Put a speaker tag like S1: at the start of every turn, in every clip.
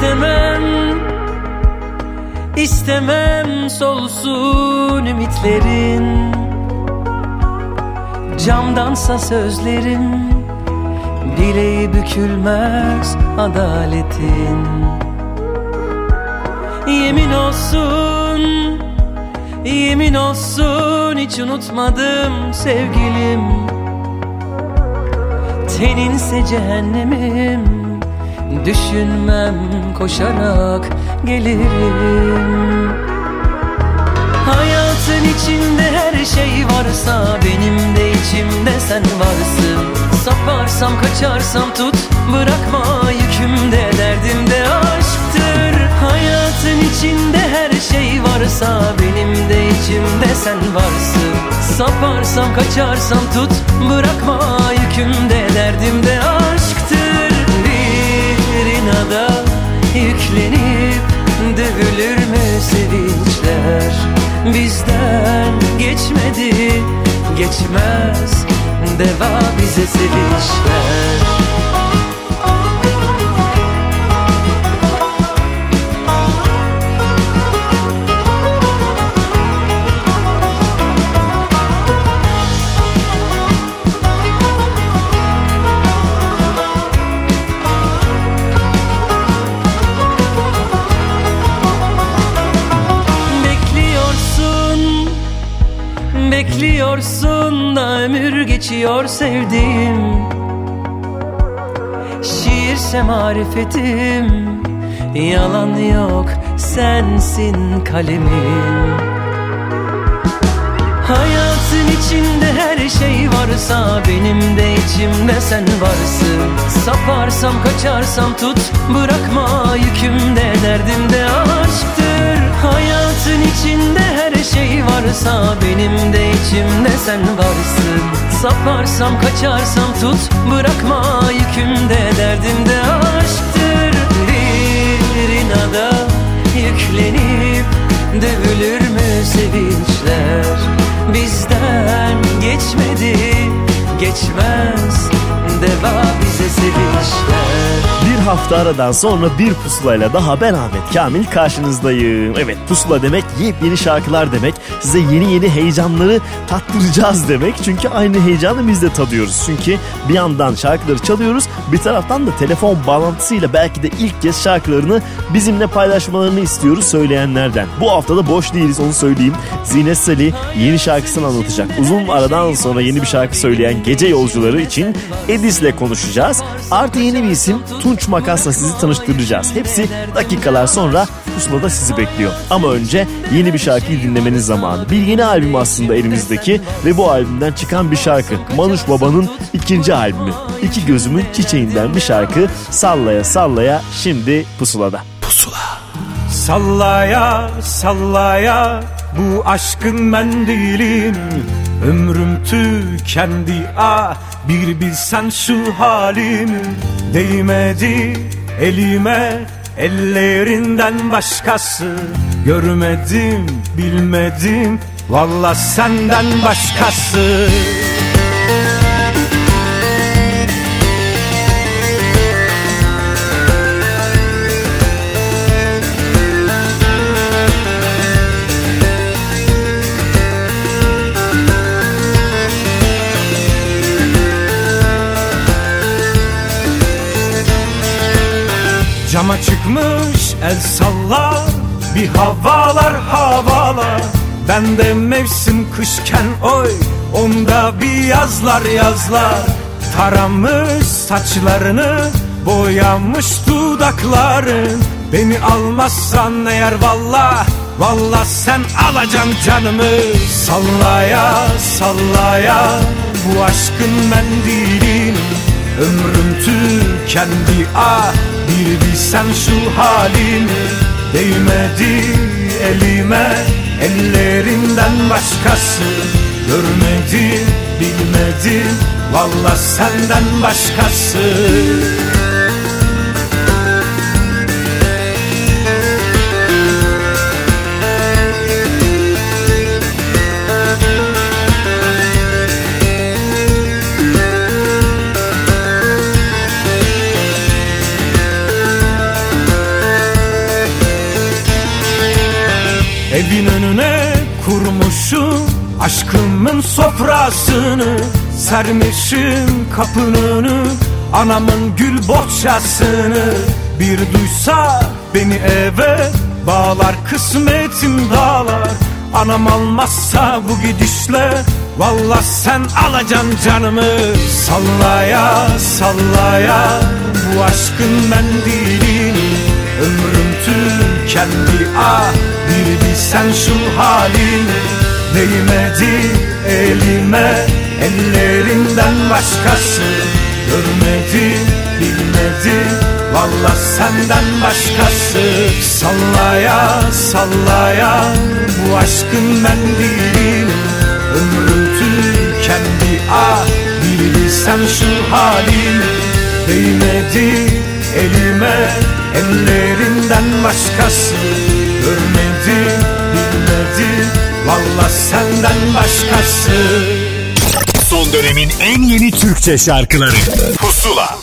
S1: İstemem İstemem solsun ümitlerin. Camdansa sözlerim Bileği bükülmez adaletin. Yemin olsun Yemin olsun hiç unutmadım sevgilim. Teninse cehennemim Düşünmem koşarak gelirim. Hayatın içinde her şey varsa Benim de içimde sen varsın. Saparsam kaçarsam tut Bırakma yükümde. Derdimde aşktır. Hayatın içinde her şey varsa Benim de içimde sen varsın. Saparsam kaçarsam tut Bırakma yükümde. Derdimde aşktır İnada yüklenip Dövülür mü sevinçler? Bizden geçmedi Geçmez. Deva bize sevinçler Bekliyorsun da ömür geçiyor sevdiğim. Şiirse marifetim Yalan yok sensin kalemim. Hayatın içinde her şey varsa Benim de içimde sen varsın. Saparsam kaçarsam tut Bırakma yükümde derdimde aşktır Hayatın içinde her şey varsa Benim de içimde sen varsın. Saparsam kaçarsam tut Bırakma yükümde. Derdimde aşktır Bir inada yüklenip Dövülür mü sevinçler? Bizden geçmedi Geçmez Deva bize sevinçler
S2: Bir hafta aradan sonra bir pusulayla daha ben Ahmet Kamil karşınızdayım. Evet pusula demek yepyeni şarkılar demek. Size yeni yeni heyecanları tattıracağız demek. Çünkü aynı heyecanı biz de tadıyoruz. Çünkü bir yandan şarkıları çalıyoruz bir taraftan da telefon bağlantısıyla belki de ilk kez şarkılarını bizimle paylaşmalarını istiyoruz söyleyenlerden. Bu hafta da boş değiliz onu söyleyeyim. Zinet Salih yeni şarkısını anlatacak. Uzun aradan sonra yeni bir şarkı söyleyen Gece Yolcuları için Edis'le konuşacağız. Artı yeni bir isim Tunç Makas'la sizi tanıştıracağız. Hepsi dakikalar sonra pusulada sizi bekliyor. Ama önce yeni bir şarkıyı dinlemeniz zamanı. Bir yeni albüm aslında elimizdeki ve bu albümden çıkan bir şarkı. Manuş Baba'nın ikinci albümü. İki gözümün çiçeğinden bir şarkı sallaya sallaya şimdi pusulada.
S3: Sallaya sallaya bu aşkın mendilin Ömrüm tükendi ah bir bilsen şu halim Değmedi elime ellerinden başkası. Görmedim bilmedim valla senden başkası Çıkmış el sallar Bir havalar havalar. Ben de mevsim kışken oy Onda bir yazlar yazlar. Taramış saçlarını Boyamış dudakların Beni almazsan eğer valla Valla sen alacaksın canımı. Sallaya sallaya Bu aşkın mendilini. Ömrüm tükendi ah bir bilsen şu halimi Değmedi elime. Ellerinden başkası Görmedim bilmedim valla senden başkası sofrasını Sermişim kapının anamın gül bohçasını. Bir duysa beni eve bağlar kısmetim dağlar. Anam almazsa bu gidişle Valla sen alacan canımı. Sallaya sallaya bu aşkın mendilini Ömrüm tükendi ah bir bilsen şu halini Değmedi elime ellerinden başkası. Görmedi bilmedi valla senden başkası. Sallaya sallaya bu aşkın mendilini Ömrüm tükendi ah bir bilsen şu halini Değmedi elime ellerinden başkası. Görmedi bilmedi valla senden başkası.
S1: Son dönemin en yeni Türkçe şarkıları. Pusula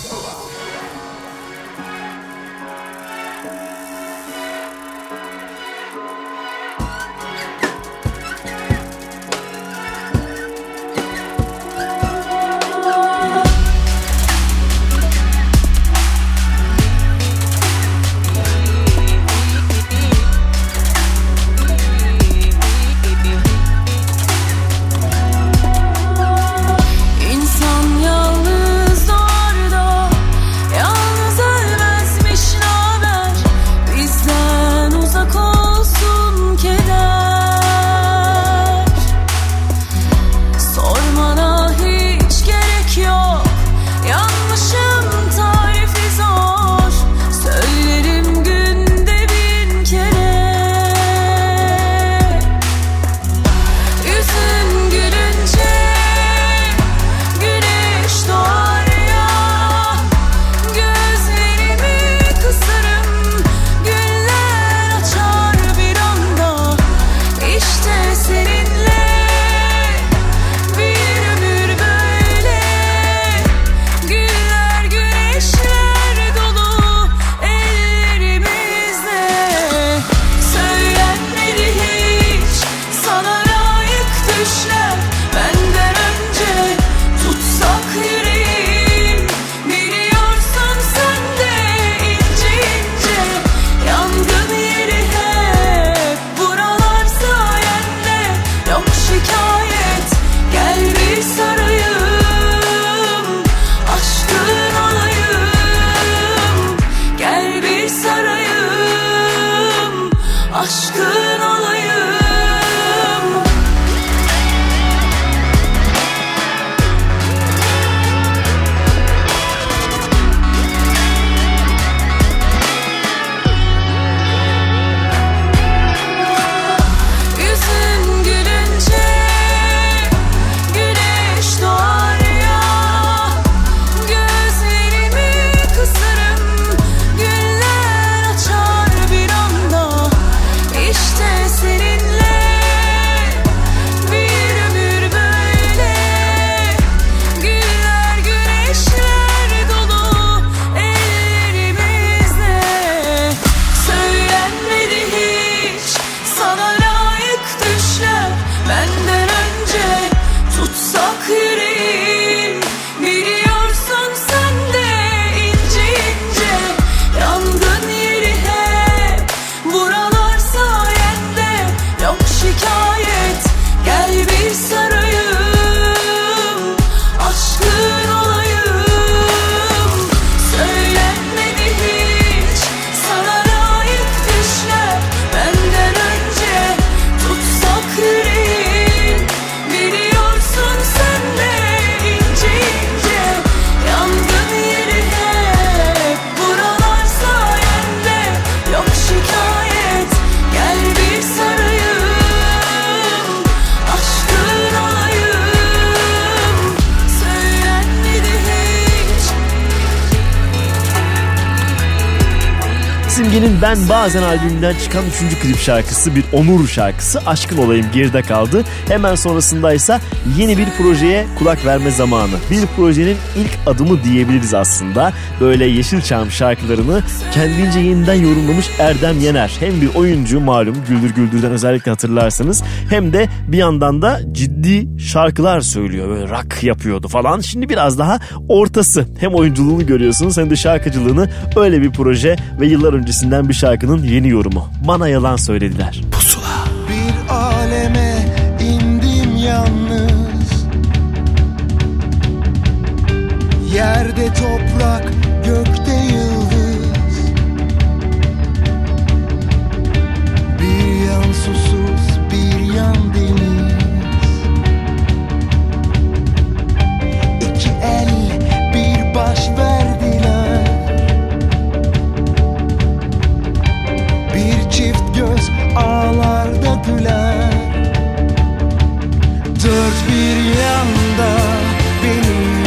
S2: Bazen albümünden çıkan 3. klip şarkısı bir onur şarkısı Aşkın Olayım geride kaldı. Hemen sonrasındaysa yeni bir projeye kulak verme zamanı. Bir projenin ilk adımı diyebiliriz aslında. Böyle Yeşilçam şarkılarını kendince yeniden yorumlamış Erdem Yener. Hem bir oyuncu malum Güldür Güldür'den özellikle hatırlarsanız hem de bir yandan da ciddi şarkılar söylüyor. Böyle rock yapıyordu falan. Şimdi biraz daha ortası. Hem oyunculuğunu görüyorsunuz hem de şarkıcılığını öyle bir proje ve yıllar öncesinden bir şarkının yeni yorumu. Bana yalan söylediler. Pusula.
S4: Bir aleme indim yalnız Yerde toprak, güler Dört bir yanda benim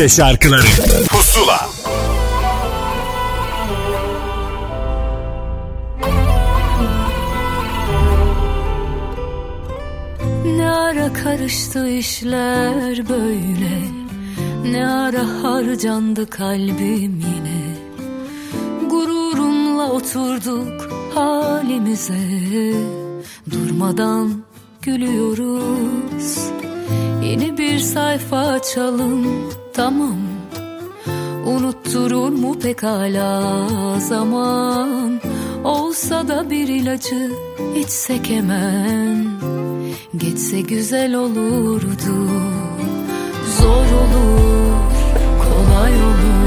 S5: Türkçe şarkıları. Pusula.
S6: Ne ara karıştı işler böyle Ne ara harcandı kalbim yine. Gururumla oturduk halimize Durmadan gülüyoruz. Yeni bir sayfa açalım tamam. Unutturur mu pekala zaman? Olsa da bir ilacı içsek hemen. Geçse güzel olurdu. Zor olur, kolay olur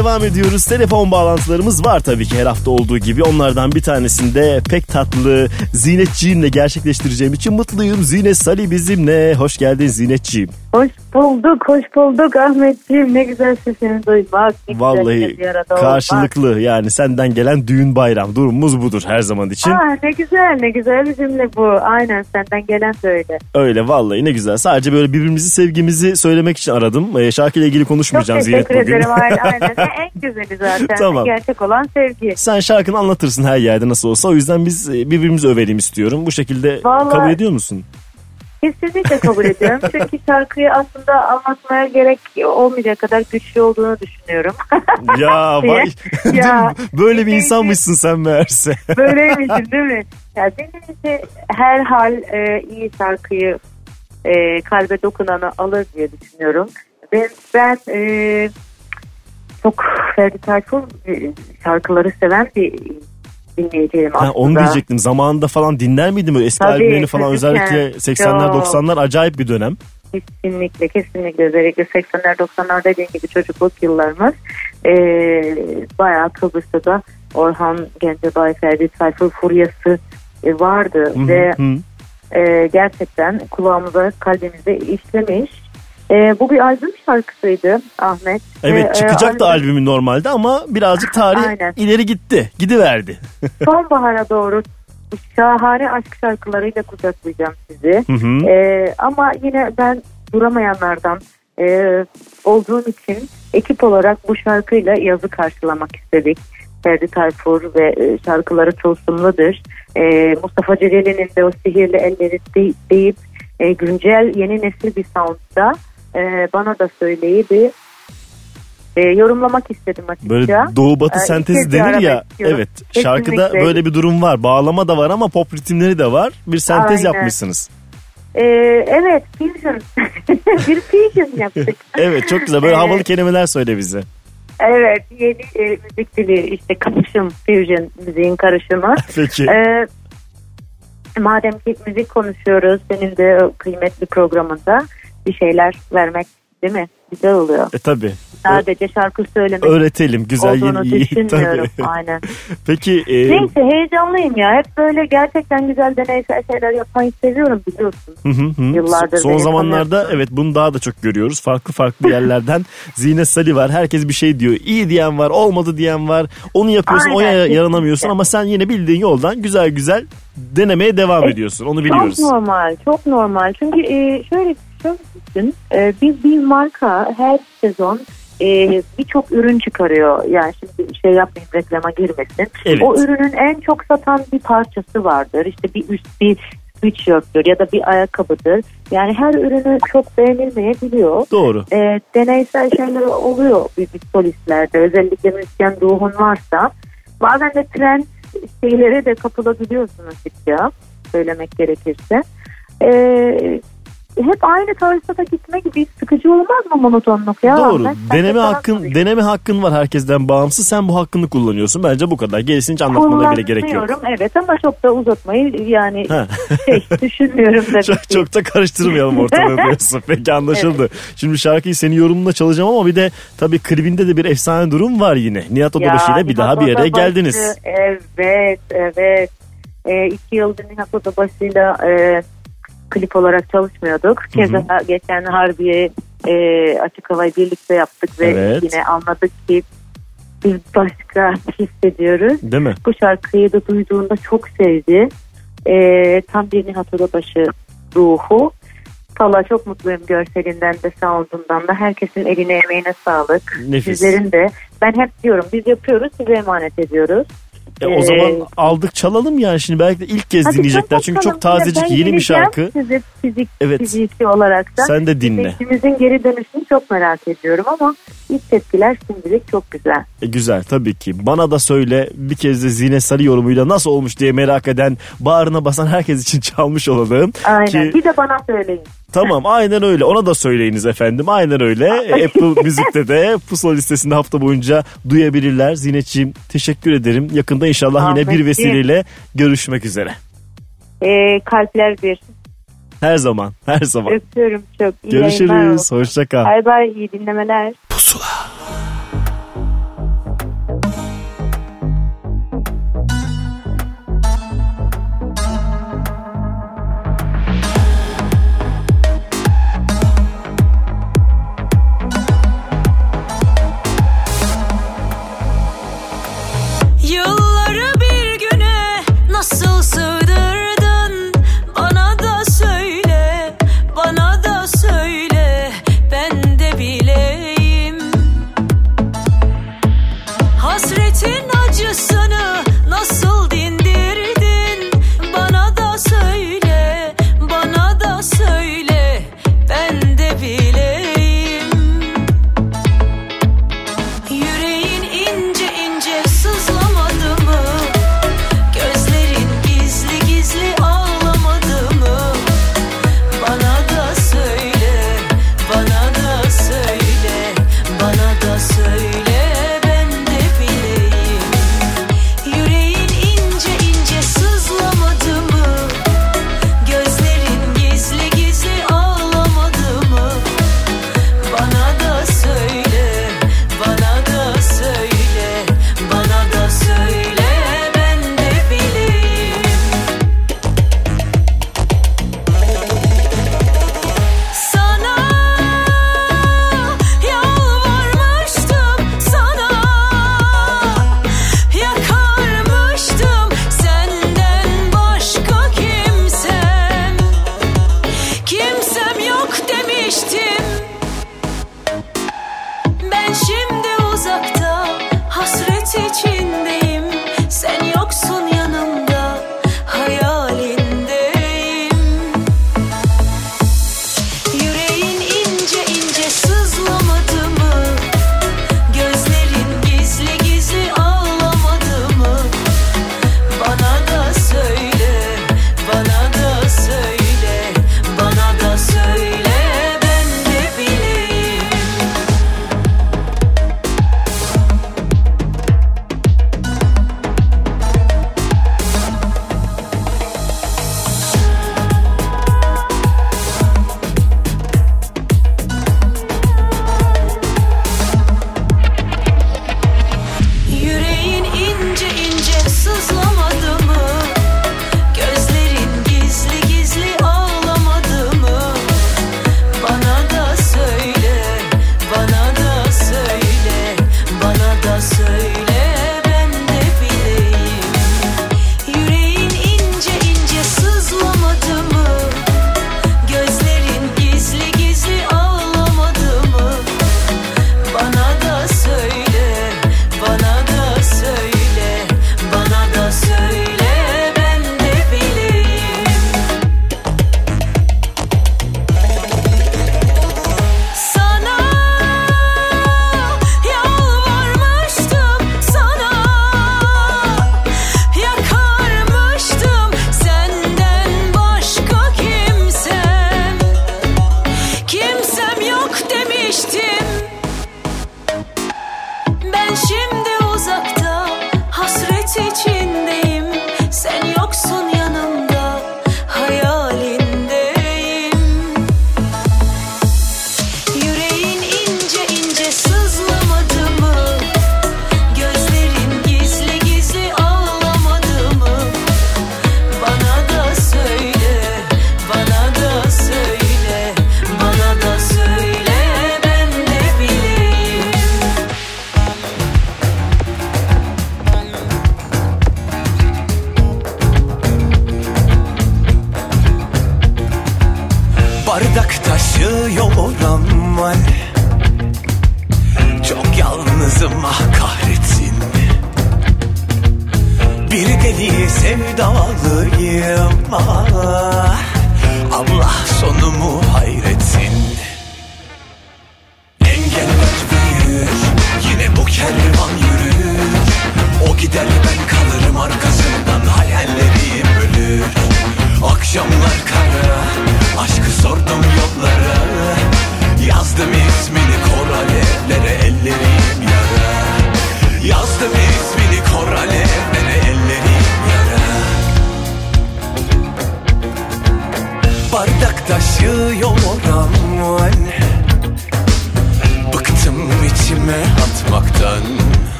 S2: devam ediyoruz. Telefon bağlantılarımız var tabii ki her hafta olduğu gibi. Onlardan bir tanesinde pek tatlı Zinetciğimle gerçekleştireceğim için mutluyum. Zinet Sali bizimle. Hoş geldin Zinetciğim.
S7: Hoş bulduk, hoş bulduk Ahmetciğim. Ne güzel sesini duymak. Ne güzel
S2: Vallahi
S7: bir arada olmak.
S2: karşılıklı yani senden gelen düğün bayram durumumuz budur her zaman için.
S7: Aa, ne güzel, ne güzel bir cümle bu. Aynen senden gelen de öyle.
S2: Öyle vallahi ne güzel. Sadece böyle birbirimizi sevgimizi söylemek için aradım. Ee, şarkıyla ilgili
S7: Çok
S2: konuşmayacağım Zinet
S7: teşekkür
S2: bugün.
S7: ederim. Aynen, aynen. en güzeli zaten.
S2: Tamam.
S7: Gerçek olan sevgi.
S2: Sen şarkını anlatırsın her yerde nasıl olsa. O yüzden biz e, birbirimizi övelim istiyorum. Bu şekilde
S7: Vallahi-
S2: kabul ediyor musun?
S7: Kesinlikle kabul ediyorum. Çünkü şarkıyı aslında anlatmaya gerek olmayacak kadar güçlü olduğunu düşünüyorum.
S2: Ya vay.
S7: Ya.
S2: Böyle bir insanmışsın sen meğerse.
S7: Böyleymişim değil mi? Ya dinleyici her hal e, iyi şarkıyı e, kalbe dokunanı alır diye düşünüyorum. Ben, ben e, çok Ferdi Tayfur e, şarkıları seven bir dinleyiciyim aslında.
S2: Ha, onu diyecektim. Zamanında falan dinler miydim? Böyle eski
S7: Tabii,
S2: albümlerini falan özellikle 80'ler
S7: Çok.
S2: 90'lar acayip bir dönem.
S7: Kesinlikle kesinlikle özellikle 80'ler 90'lar dediğim gibi çocukluk yıllarımız e, bayağı Kıbrıs'ta da Orhan Gencebay, Ferdi Tayfur furyası e, vardı
S2: Hı hı,
S7: ve
S2: hı.
S7: e, gerçekten kulağımıza kalbimize işlemiş. E, bu bir albüm şarkısıydı Ahmet.
S2: Evet
S7: Ve, e,
S2: çıkacaktı
S7: albüm-
S2: albümün normalde ama birazcık tarih
S7: Aynen.
S2: ileri gitti. Gidiverdi.
S7: Sonbahara doğru şahane aşk şarkılarıyla kucaklayacağım sizi.
S2: Hı hı.
S7: Ee, ama yine ben duramayanlardan e, olduğum için ekip olarak bu şarkıyla yazı karşılamak istedik. Ferdi Tayfur ve e, şarkıları tılsımlıdır. E, Mustafa Celali'nin de o sihirli elleri de- deyip e, güncel yeni nesil bir soundda e, bana da söyleyip e, yorumlamak istedim açıkça.
S2: Böyle doğu batı
S7: Ee,
S2: sentezi denir ya.
S7: istiyorum.
S2: Evet. Şarkıda
S7: Kesinlikle.
S2: böyle bir durum var. Bağlama da var ama pop ritimleri de var. Bir sentez
S7: Aynen.
S2: yapmışsınız.
S7: E, evet fusion. bir fusion yaptık.
S2: Evet çok güzel. Böyle
S7: Evet.
S2: havalı kelimeler söyle bize.
S7: Evet yeni e, müzik dili işte karışım fusion müziğin karışımı.
S2: Peki.
S7: Ee, madem ki müzik konuşuyoruz senin de kıymetli programında bir şeyler vermek değil mi? Güzel oluyor.
S2: E tabi.
S7: Sadece şarkı söylemek
S2: Öğretelim. Güzel
S7: olduğunu
S2: yeni iyi.
S7: düşünmüyorum.
S2: Tabii.
S7: Aynen.
S2: Peki e,
S7: Neyse heyecanlıyım ya. Hep böyle gerçekten güzel deneysel şeyler yapmayı seviyorum biliyorsun.
S2: Hı hı hı.
S7: Yıllardır
S2: Son zamanlarda
S7: tanıyorsun.
S2: evet bunu daha da çok görüyoruz. Farklı farklı yerlerden Zine Sali var. Herkes bir şey diyor. İyi diyen var, olmadı diyen var. Onu yapıyorsun, o
S7: Aynen, kesinlikle.
S2: yaranamıyorsun ama sen yine bildiğin yoldan güzel güzel denemeye devam
S7: E,
S2: ediyorsun. Onu biliyoruz.
S7: Çok normal, çok normal. Çünkü e, şöyle şöyle düşün. E, biz bir marka her sezon e, birçok ürün çıkarıyor. Yani şimdi şey yapmayayım reklama girmesin.
S2: Evet.
S7: O ürünün en çok satan bir parçası vardır. İşte bir üst bir sweatshirt'tür ya da bir ayakkabıdır. Yani her ürünü çok beğenilmeyebiliyor.
S2: Doğru.
S7: E, deneysel şeyler oluyor bir, bir solistlerde. Özellikle müzisyen ruhun varsa. Bazen de trend şeylere de kapılabiliyorsun açıkça söylemek gerekirse. E, hep aynı tarzda da gitmek bir sıkıcı olmaz mı monotonluk ya?
S2: Doğru.
S7: Ben-
S2: deneme hakkın
S7: sorayım.
S2: deneme hakkın var herkesten bağımsız. Sen bu hakkını kullanıyorsun. Bence bu kadar. Gerisini hiç anlatmana bile gerek yok.
S7: Evet ama çok da uzatmayı yani şey düşünmüyorum tabii
S2: çok,
S7: ki.
S2: çok da karıştırmayalım ortalığı diyorsun. Peki anlaşıldı. Şimdi şarkıyı senin yorumuna çalacağım ama bir de tabii klibinde de bir efsane durum var yine. Nihat Odabaşı ile bir daha bir
S7: Odabaşı,
S2: geldiniz.
S7: Evet, evet. E, iki yıldır Nihat Odabaşı'yla e, klip olarak çalışmıyorduk. Keza geçen Harbiye e, açık havayı birlikte yaptık ve
S2: Evet.
S7: yine anladık ki biz başka hissediyoruz.
S2: Değil mi?
S7: Bu şarkıyı da duyduğunda çok sevdi. E, tam bir Nihat Odabaşı ruhu. Valla çok mutluyum görselinden de soundundan da. Herkesin eline emeğine sağlık.
S2: Nefis.
S7: Sizlerin de. Ben hep diyorum biz yapıyoruz size emanet ediyoruz.
S2: E, o
S7: Ee,
S2: zaman aldık çalalım yani şimdi belki de ilk kez
S7: Hadi
S2: dinleyecekler. Çünkü çok tazecik yeni bir şarkı.
S7: Sizi fizik,
S2: Evet.
S7: fiziki olarak da.
S2: Sen de dinle.
S7: İkimizin geri dönüşünü çok merak ediyorum ama ilk tepkiler şimdilik çok güzel.
S2: E, güzel tabii ki. Bana da söyle bir kez de Zine Sarı yorumuyla nasıl olmuş diye merak eden, bağrına basan herkes için çalmış olalım.
S7: Aynen.
S2: Ki,
S7: Bir de bana söyleyin.
S2: Tamam aynen öyle. Ona da söyleyiniz efendim. Aynen öyle. Apple Müzik'te de Pusula listesinde hafta boyunca duyabilirler. Zineciğim teşekkür ederim. Yakında inşallah yine bir vesileyle görüşmek üzere.
S7: Ee, kalpler bir.
S2: Her zaman, her zaman.
S7: Öpüyorum çok. İyi
S2: Görüşürüz.
S7: olsun.
S2: Hoşça kal.
S7: Bay bay iyi dinlemeler.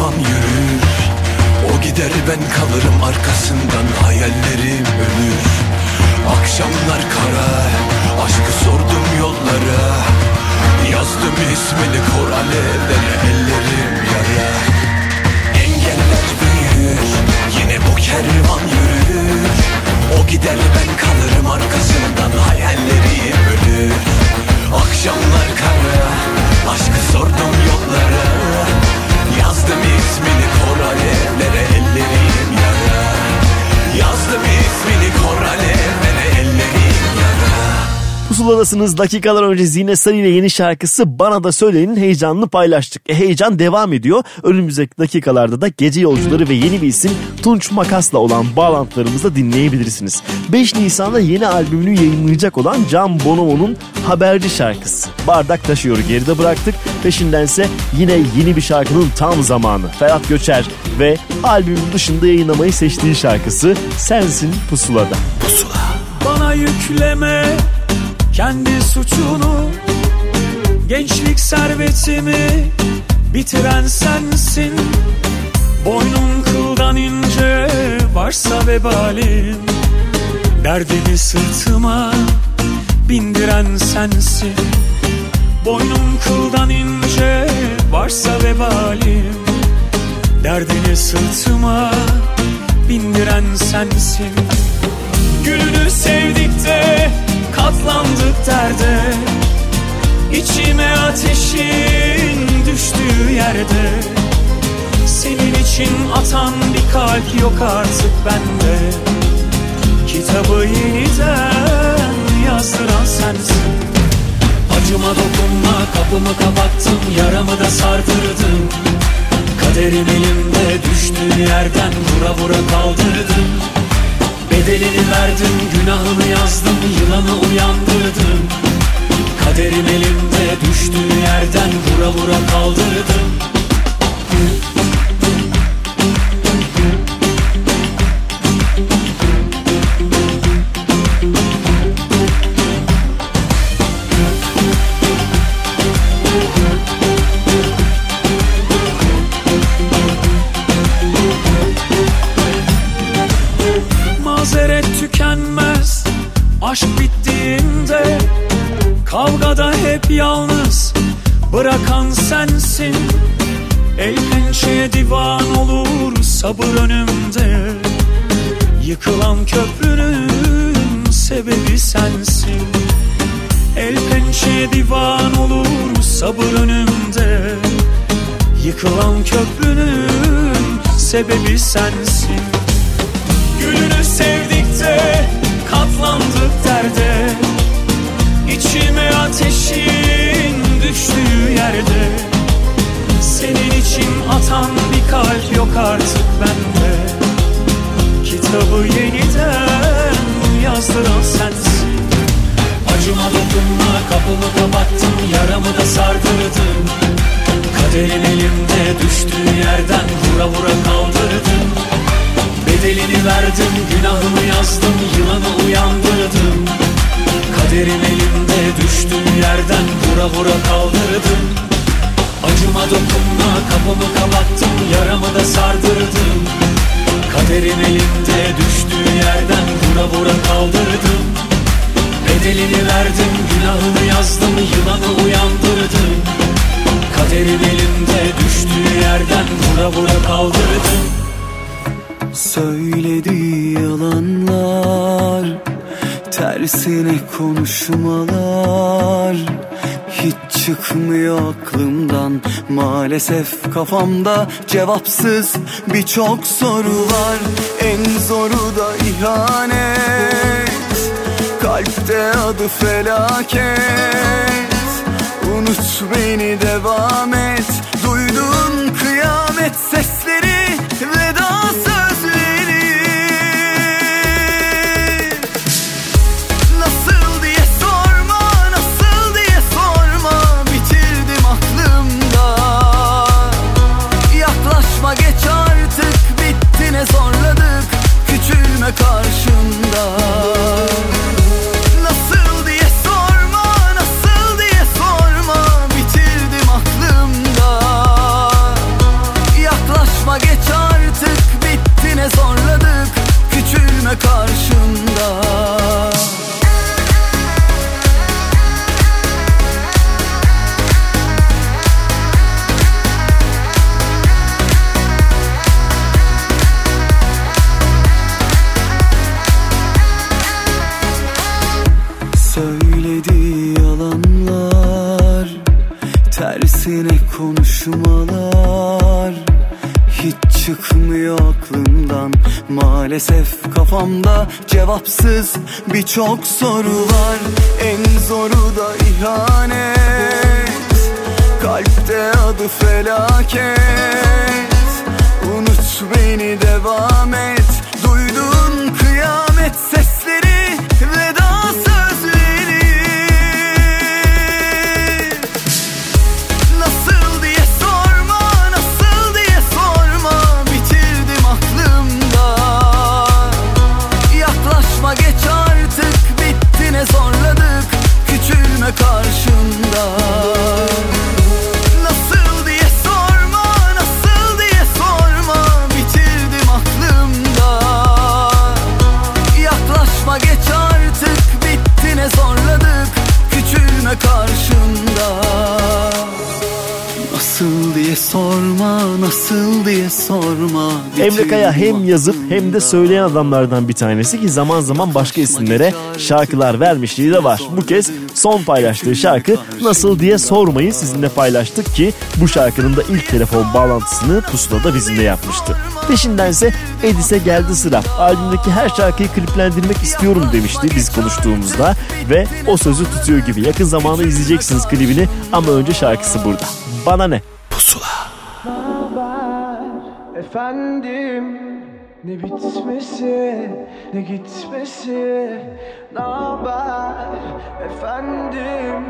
S4: Kervan yürür. O gider ben kalırım arkasından hayallerim ölür. Akşamlar kara aşkı sordum yollara. Yazdım ismini kor alevlere ellerim yara. Engeller büyür yine bu kervan yürür. O gider ben kalırım arkasından hayallerim ölür. Akşamlar kara aşkı sordum yollara Yazdım ismini kor alevlere ellerim yara? Yazdım ismini kor alevlere
S2: Pusuladasınız dakikalar önce Zine Sarı ile yeni şarkısı Bana da Söyleyin heyecanını paylaştık. E, heyecan devam ediyor. Önümüzdeki dakikalarda da Gece Yolcuları ve yeni bir isim Tunç Makas'la olan bağlantılarımızda dinleyebilirsiniz. 5 Nisan'da yeni albümünü yayınlayacak olan Can Bonomo'nun Haberci şarkısı. Bardak taşıyor geride bıraktık. Peşindense yine yeni bir şarkının tam zamanı. Ferhat Göçer ve albümün dışında yayınlamayı seçtiği şarkısı Sensin Pusula'da.
S8: Bana yükleme kendi suçunu Gençlik servetimi bitiren sensin. Boynun kıldan ince varsa vebalin. Derdimi sırtıma bindiren sensin. Boynun kıldan ince varsa vebalim Derdini sırtıma bindiren sensin. Gülünü sevdik de katlandık derde. İçime ateşin düştüğü yerde. Senin için atan bir kalp yok artık bende. Kitabı yeniden yazdıran sensin. Acıma dokunma kapımı kapattım yaramı da sardırdım Kaderim elimde düştüğü yerden vura vura kaldırdım Bedelini verdim günahını yazdım yılanı uyandırdım. Kaderim elimde düştüğü yerden vura vura kaldırdım Aşk bittiğinde Kavgada hep yalnız Bırakan sensin. El pençeye divan olur Sabır önümde. Yıkılan köprünün Sebebi sensin. El pençeye divan olur Sabır önümde. Yıkılan köprünün sebebi sensin. Gülünü sevdik de katlandık derde İçime ateşin düştüğü yerde. Senin için atan bir kalp yok artık bende. Kitabı yeniden yazdıran sensin. Acıma dokunma kapımı kapattım yaramı da sardırdım Kaderin elimde düştüğü yerden vura vura kaldırdım Bedelini verdim günahımı yazdım yerden vura vura kaldırdım. Acıma dokunma kapımı kapattım yaramı da sardırdım. Kaderin elimde düştüğü yerden vura vura kaldırdım. Bedelini verdim günahını yazdım yılanı uyandırdım. Kaderin elimde düştüğü yerden vura vura kaldırdım.
S4: Söylediği yalanlar Tersine konuşmalar Hiç çıkmıyor aklımdan. Maalesef kafamda cevapsız birçok soru var. En zoru da ihanet Kalpte adı felaket. Unut beni devam et. Duydun kıyamet sesleri çıkmıyor aklımdan. Maalesef kafamda cevapsız birçok soru var. En zoru da ihanet. Kalpte adı felaket. Unut beni devam et. Duydun kıyamet Nasıl diye sorma
S2: Emre Kaya hem yazıp hem de söyleyen adamlardan bir tanesi ki zaman zaman başka isimlere şarkılar vermişliği de var. Bu kez son paylaştığı şarkı Nasıl diye sormayı sizinle paylaştık ki bu şarkının da ilk telefon bağlantısını Pusula'da bizimle yapmıştı. Peşindense Edis'e geldi sıra. Albümdeki her şarkıyı kliplendirmek istiyorum demişti biz konuştuğumuzda ve o sözü tutuyor gibi. Yakın zamanda izleyeceksiniz klibini ama önce şarkısı burada. Bana ne?
S3: Efendim ne bitmesi ne gitmesi Ne haber? Efendim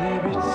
S3: ne bitmesi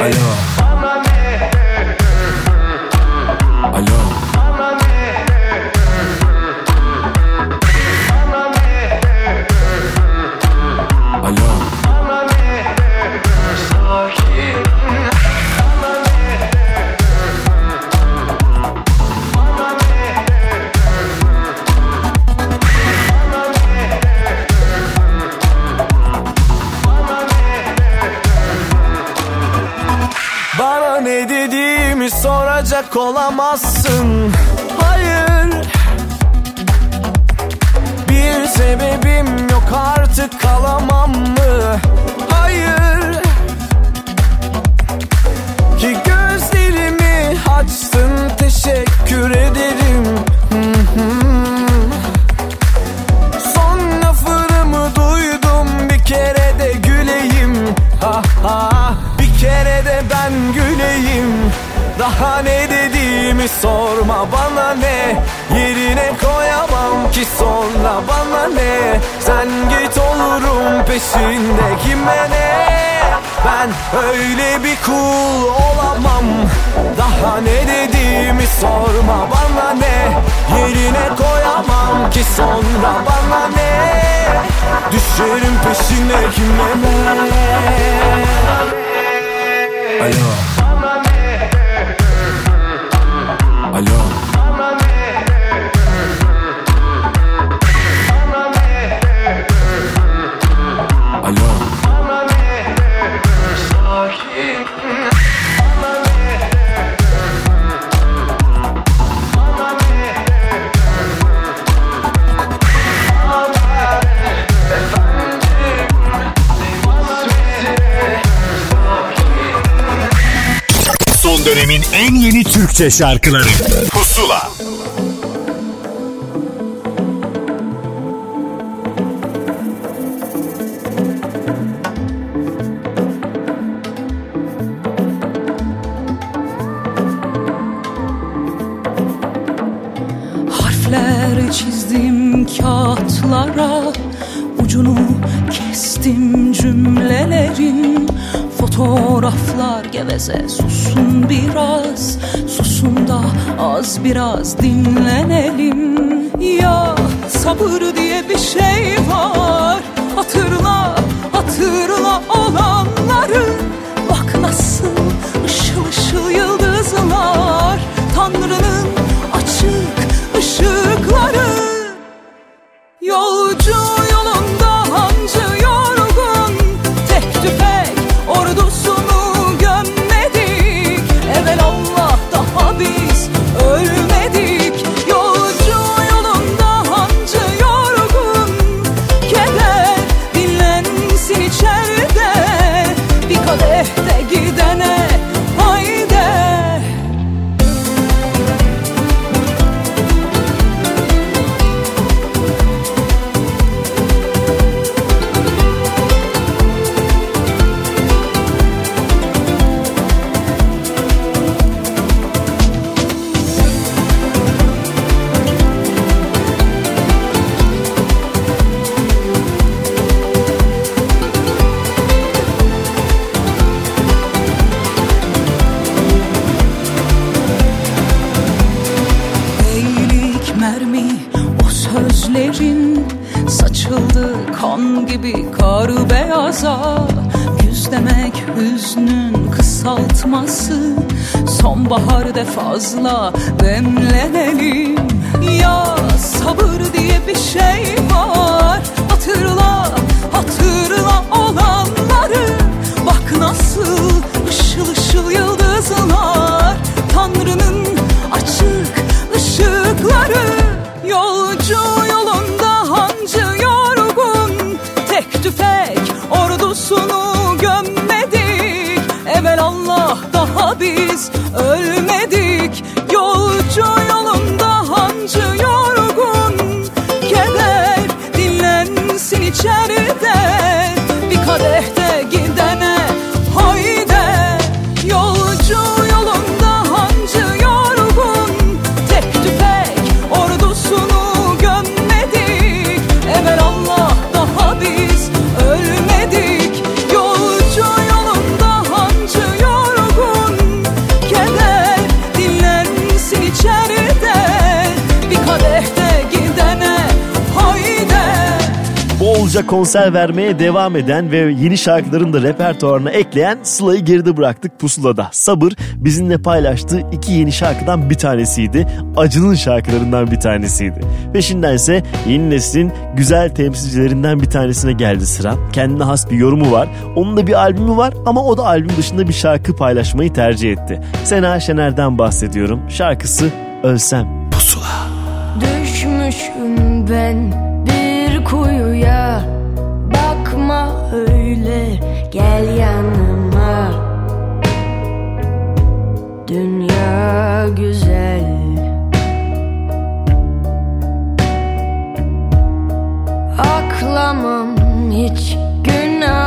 S3: Alo ます。içine kime
S5: Türkçe şarkıları. Pusula.
S1: Harfler çizdim kağıtlara Ucunu kestim cümlelerin fotoğraflar geveze Susun biraz susun da az biraz dinlenelim. Ya sabır diye bir şey var Hatırla hatırla olanları. Bak nasıl ışıl ışıl yıldızlar Tanrı'nın fazla.
S2: Bolca konser vermeye devam eden ve yeni şarkıların da repertuarına ekleyen Sıla'yı geride bıraktık pusulada. Sabır bizimle paylaştığı iki yeni şarkıdan bir tanesiydi. Acı'nın şarkılarından bir tanesiydi. Peşinden ise yeni neslin güzel temsilcilerinden bir tanesine geldi sıra. Kendine has bir yorumu var. Onun da bir albümü var ama o da albüm dışında bir şarkı paylaşmayı tercih etti. Sena Şener'den bahsediyorum. Şarkısı Ölsem.
S9: Düşmüşüm ben kuyuya Bakma öyle gel yanıma. Dünya güzel. Aklamam hiç günahımı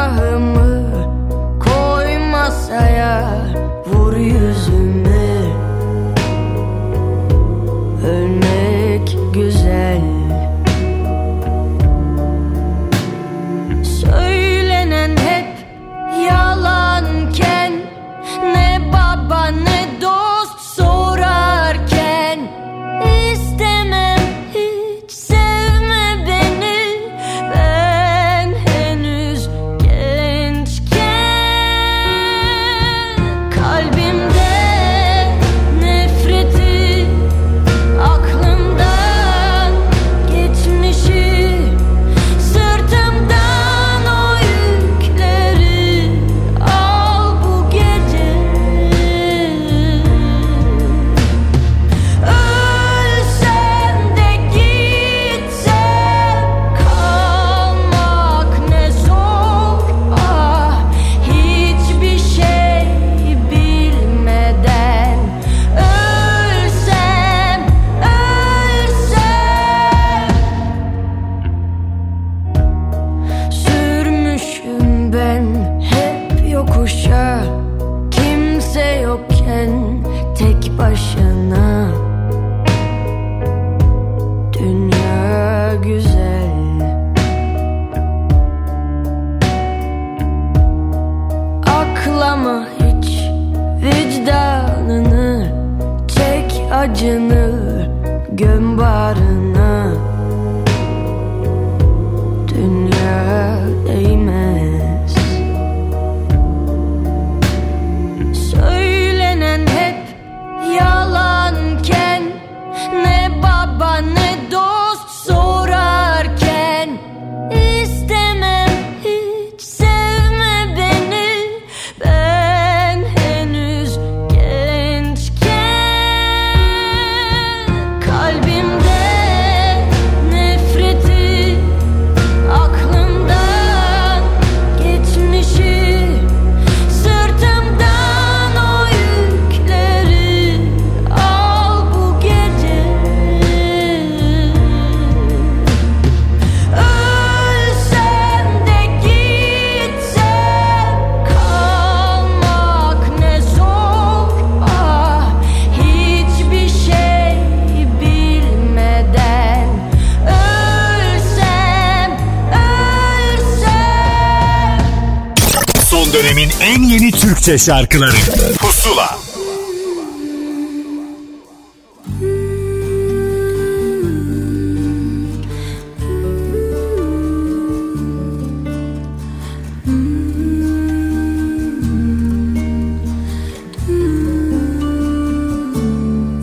S5: Türkçe şarkıları. Pusula.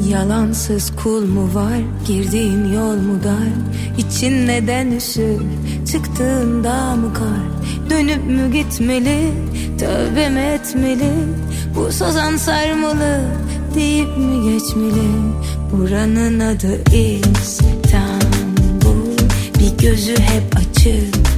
S6: Yalansız kul mu var? Girdiğin yol mu dar? İçin neden üşür? Çıktığında mı kar? Dönüp mü gitmeli tövbe etmeli? Bu sazan sarmalı deyip mi geçmeli? Buranın adı İstanbul. Bir gözü hep açık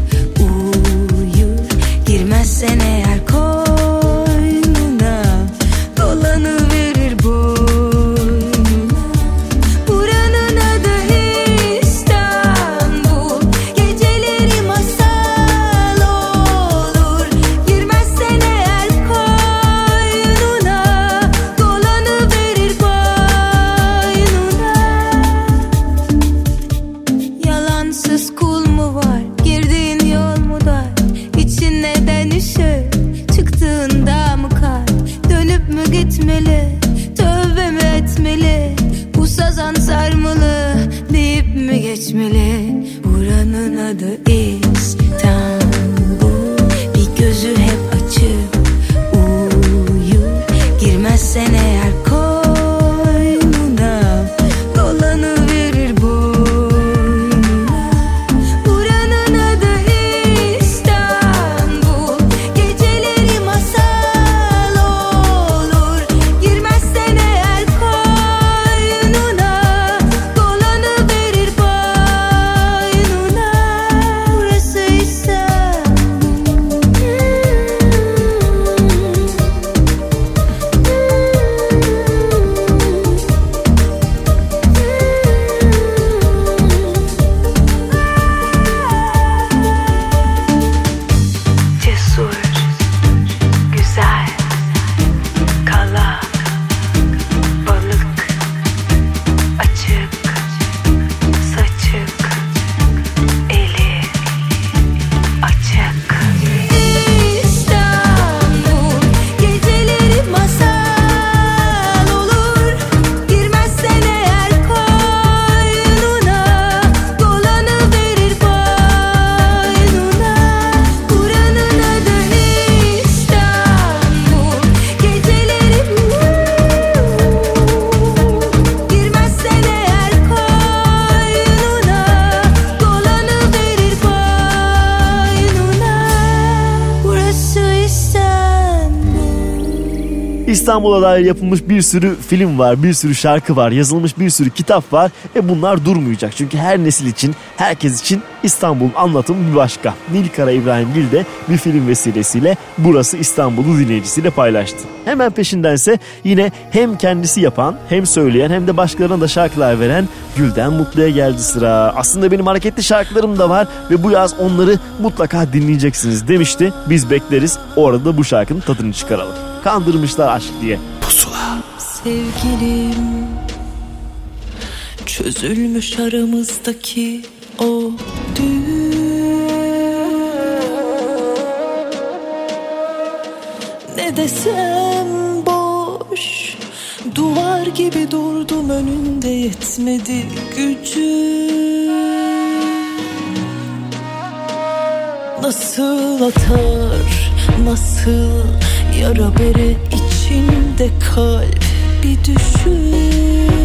S2: İstanbul'a dair yapılmış bir sürü film var, bir sürü şarkı var, yazılmış bir sürü kitap var ve bunlar durmayacak. Çünkü her nesil için, herkes için İstanbul'un anlatımı bir başka. Nilkara İbrahimgil de bir film vesilesiyle burası İstanbul'u dinleyicisiyle paylaştı. Hemen peşindense yine hem kendisi yapan, hem söyleyen hem de başkalarına da şarkılar veren Gülden Mutlu'ya geldi sıra. Aslında benim hareketli şarkılarım da var ve bu yaz onları mutlaka dinleyeceksiniz demişti. Biz bekleriz. Orada bu şarkının tadını çıkaralım. Kandırmışlar aşk diye.
S1: Sevgilim Çözülmüş aramızdaki o düğüm. Ne desem boş Duvar gibi durdum önünde yetmedi gücüm. Nasıl atar, nasıl yara bere içinde kalp. Bir düşün